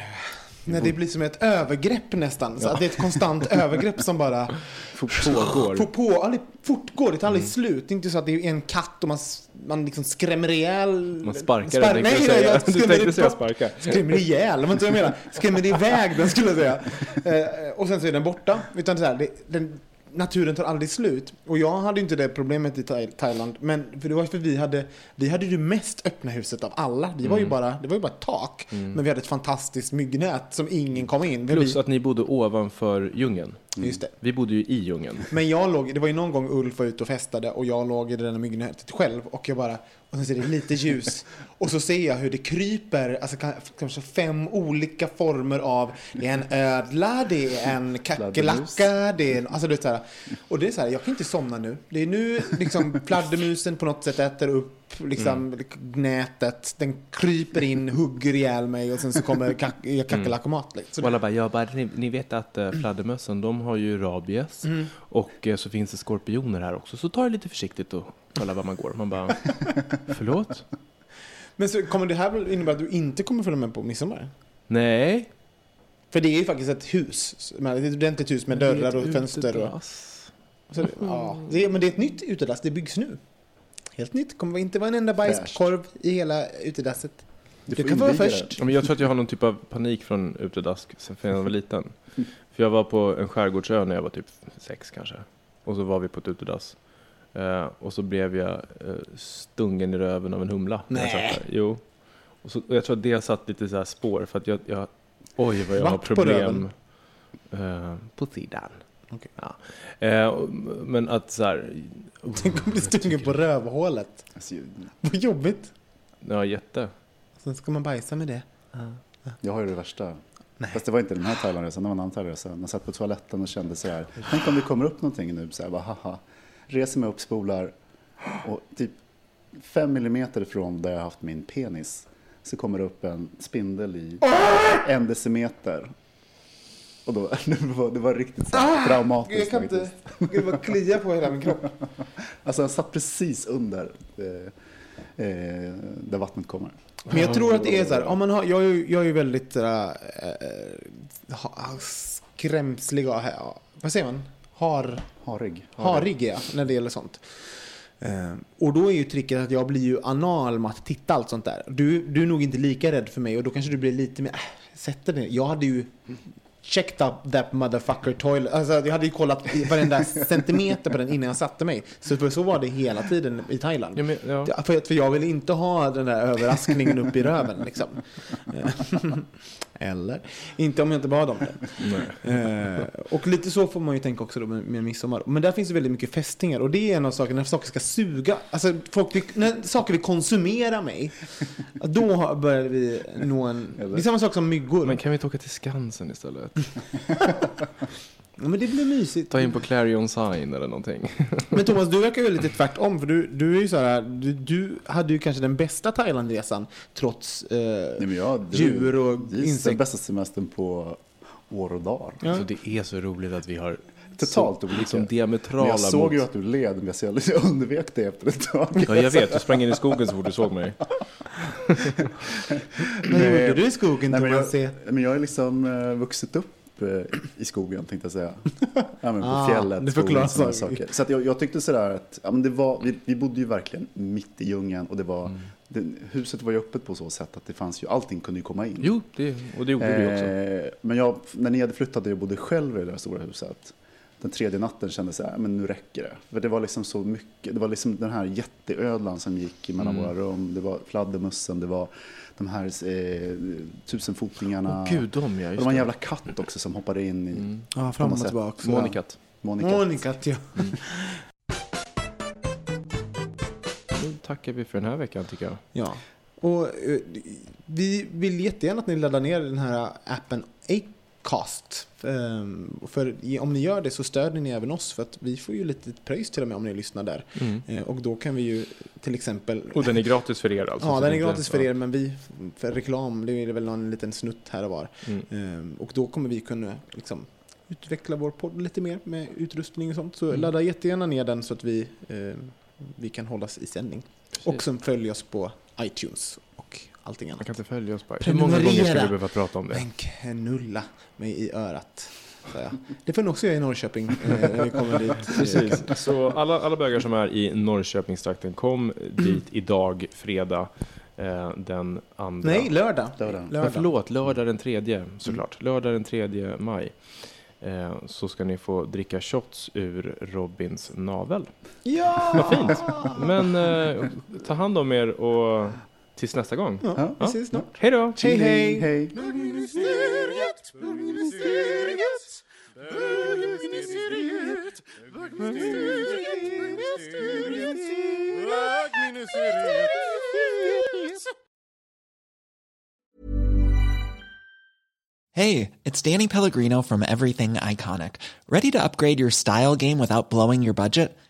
när det blir som ett övergrepp nästan. Så att det är ett konstant övergrepp som bara Pågår. på, på, aldrig fortgår. Det tar Mm. aldrig slut. Det är inte så att det är en katt och man, man liksom skrämmer ihjäl... Man sparkar Spar- den, nej, jag nej, jag Du skrämmer tänkte säga sparka. Skrämmer ihjäl, men inte jag menar. Skrämmer iväg den skulle jag säga. Eh, och sen så är den borta. Utan så här, det, den, naturen tar aldrig slut. Och jag hade ju inte det problemet i Thai- Thailand. Men för det var ju för vi hade, vi hade ju mest öppna huset av alla. Vi var ju Mm. bara, det var ju bara ett tak. Men vi hade ett fantastiskt myggnät som ingen kom in. Vi- Plus att ni bodde ovanför djungeln. Just det. Vi bodde ju i djungeln. Men jag låg, det var ju någon gång Ulf var ute och festade och jag låg i det där myggnätet själv och jag bara, och sen ser det lite ljus och så ser jag hur det kryper, alltså ka- kanske fem olika former av, det är en ödla, det är en kackerlacka, det är en, alltså det är så här, och det är så här, jag kan inte somna nu. Det är nu liksom fladdermusen på något sätt äter upp liksom nätet, den kryper in, hugger ihjäl mig och sen så kommer kack- kackerlackomat. Liksom. Alla bara, ja, bara ni, ni vet att uh, fladdermössen, de har ju rabies. Och eh, så finns det skorpioner här också. Så ta det lite försiktigt och kolla var man går. Man bara, förlåt? Men så kommer det här innebära att du inte kommer följa med på midsommar? Nej. För det är ju faktiskt ett hus. Men Ett ordentligt hus med dörrar och fönster. Och, så, ja. det är, men det är ett nytt utedass. Det byggs nu. Helt nytt. kommer inte vara en enda bajskorv i hela utedasset. Du Du kan vara först. Ja, men jag tror att jag har någon typ av panik från utedask sen jag var liten. För jag var på en skärgårdsö när jag var typ sex kanske. Och så var vi på ett utedass. Eh, och så blev jag eh, stungen i röven av en humla. när jag Nej. satt där. Jo. Och, så, och jag tror att det satt lite så här spår för att jag, jag oj vad jag har Vart på problem. Eh, på sidan. Okej. Ja. Eh, och- men att så här, Tänk om bli stungen på rövhålet. Alltså, Vad jobbigt. ja jätte. Sen ska man bajsa med det. jag har ju det värsta. Nej. Fast det var inte den här Thailandresan, det var en annan Thailandresa. Jag satt på toaletten och kände så här, tänk om det kommer upp någonting nu, så här, bara haha. Reser mig upp, spolar och typ fem millimeter från där jag haft min penis så kommer det upp en spindel i en decimeter. Och då, det var, det var riktigt så här, traumatiskt Jag kan inte... Gud vad kliar på hela min kropp. Alltså han satt precis under eh, eh, där vattnet kommer. Men jag tror att det är så här, om man har, jag, är ju- jag är ju väldigt äh, skrämslig och, vad säger man? Har, Harig. harig jag när det gäller sånt. Eh, och då är ju tricket att jag blir ju anal med att titta allt sånt där. Du, du är nog inte lika rädd för mig och då kanske du blir lite mer, äh, sätter det. Jag hade ju checked up that motherfucker toilet. Alltså jag hade ju kollat varenda centimeter på den innan jag satte mig. Så, för så var det hela tiden i Thailand. Ja, men, ja. För, för jag vill inte ha den där överraskningen upp i röven liksom. Eller? Inte om jag inte bad om det. Eh, och lite så får man ju tänka också då med, med midsommar. Men där finns det väldigt mycket fästingar och det är en av sakerna, när saker ska suga. Alltså folk vill, när saker vill konsumera mig, då börjar vi nå en... Det är samma sak som myggor. Men kan vi inte åka till Skansen istället? Ja, men det blir mysigt. Ta in på Clarion Sign eller någonting. Men Thomas, du verkar ju lite tvärtom. För du, du är ju så här, du, du hade ju kanske den bästa Thailandresan trots eh, Nej, men jag, det, djur och det är den insekter. bästa semestern på år och dagar. Ja. Alltså, det är så roligt att vi har Totalt så, olika. liksom Men diametrala jag såg mot... ju att du led, men jag undvek det efter ett tag. Ja, jag vet. Du sprang in i skogen så fort du såg mig. Vad gjorde du i skogen Nej, men, jag, men jag har liksom eh, vuxit upp eh, i skogen tänkte jag säga. Ja, men på Ah, fjället, det förklarar saker. saker. Så att jag, jag tyckte sådär att ja, men det var, vi, vi bodde ju verkligen mitt i djungeln och det var, Mm. det, huset var ju öppet på så sätt att det fanns ju, allting kunde ju komma in. Jo, det, och det gjorde vi också. Eh, men jag, när ni hade flyttat och jag bodde själv i det där stora huset. Den tredje natten kände så här, men nu räcker det. För det var liksom så mycket, det var liksom den här jätteödlan som gick mellan Mm. våra rum. Det var fladdermössen, det var de här eh, tusenfotingarna. Åh gud, de ja. det var en jävla katt också som hoppade in i Mm. Ja, på fram och tillbaka. Monikat. Monica. Monica, ja. Nu tackar vi för den här veckan tycker jag. ja. Och eh, vi vill jättegärna att ni laddar ner den här appen Acast. Ehm, För om ni gör det så stödjer ni även oss för att vi får ju lite pröjs till och med om ni lyssnar där. Mm. Eh, Och då kan vi ju till exempel Och den är gratis för er alltså? Ja, den är gratis för er, men vi, för reklam, det är väl någon liten snutt här och var. Mm. Ehm, Och då kommer vi kunna liksom, utveckla vår podd lite mer med utrustning och sånt. Så Mm. ladda jättegärna ner den så att vi, vi kan hållas i sändning. Precis. Och sen följ oss på iTunes och allting Man annat. kan inte följa oss bara. Hur många gånger ska vi behöva prata om det? Men knulla mig i örat. Det får ni också göra i Norrköping eh, när vi kommer dit. Precis. Så alla, alla bögar som är i Norrköpingstrakten, kom dit idag, fredag, eh, den andra. Nej, lördag. Lördag. Men lördag. förlåt, lördag den tredje såklart. Lördag den tredje maj. Eh, så ska ni få dricka shots ur Robins navel. Ja! Vad fint! Men eh, ta hand om er och tills nästa gång. Ja, Ja. vi ses snart. Hej då! Hej, hej! hej. Bögministeriet, bögministeriet, bögministeriet. Hey, it's Danny Pellegrino from Everything Iconic. Ready to upgrade your style game without blowing your budget?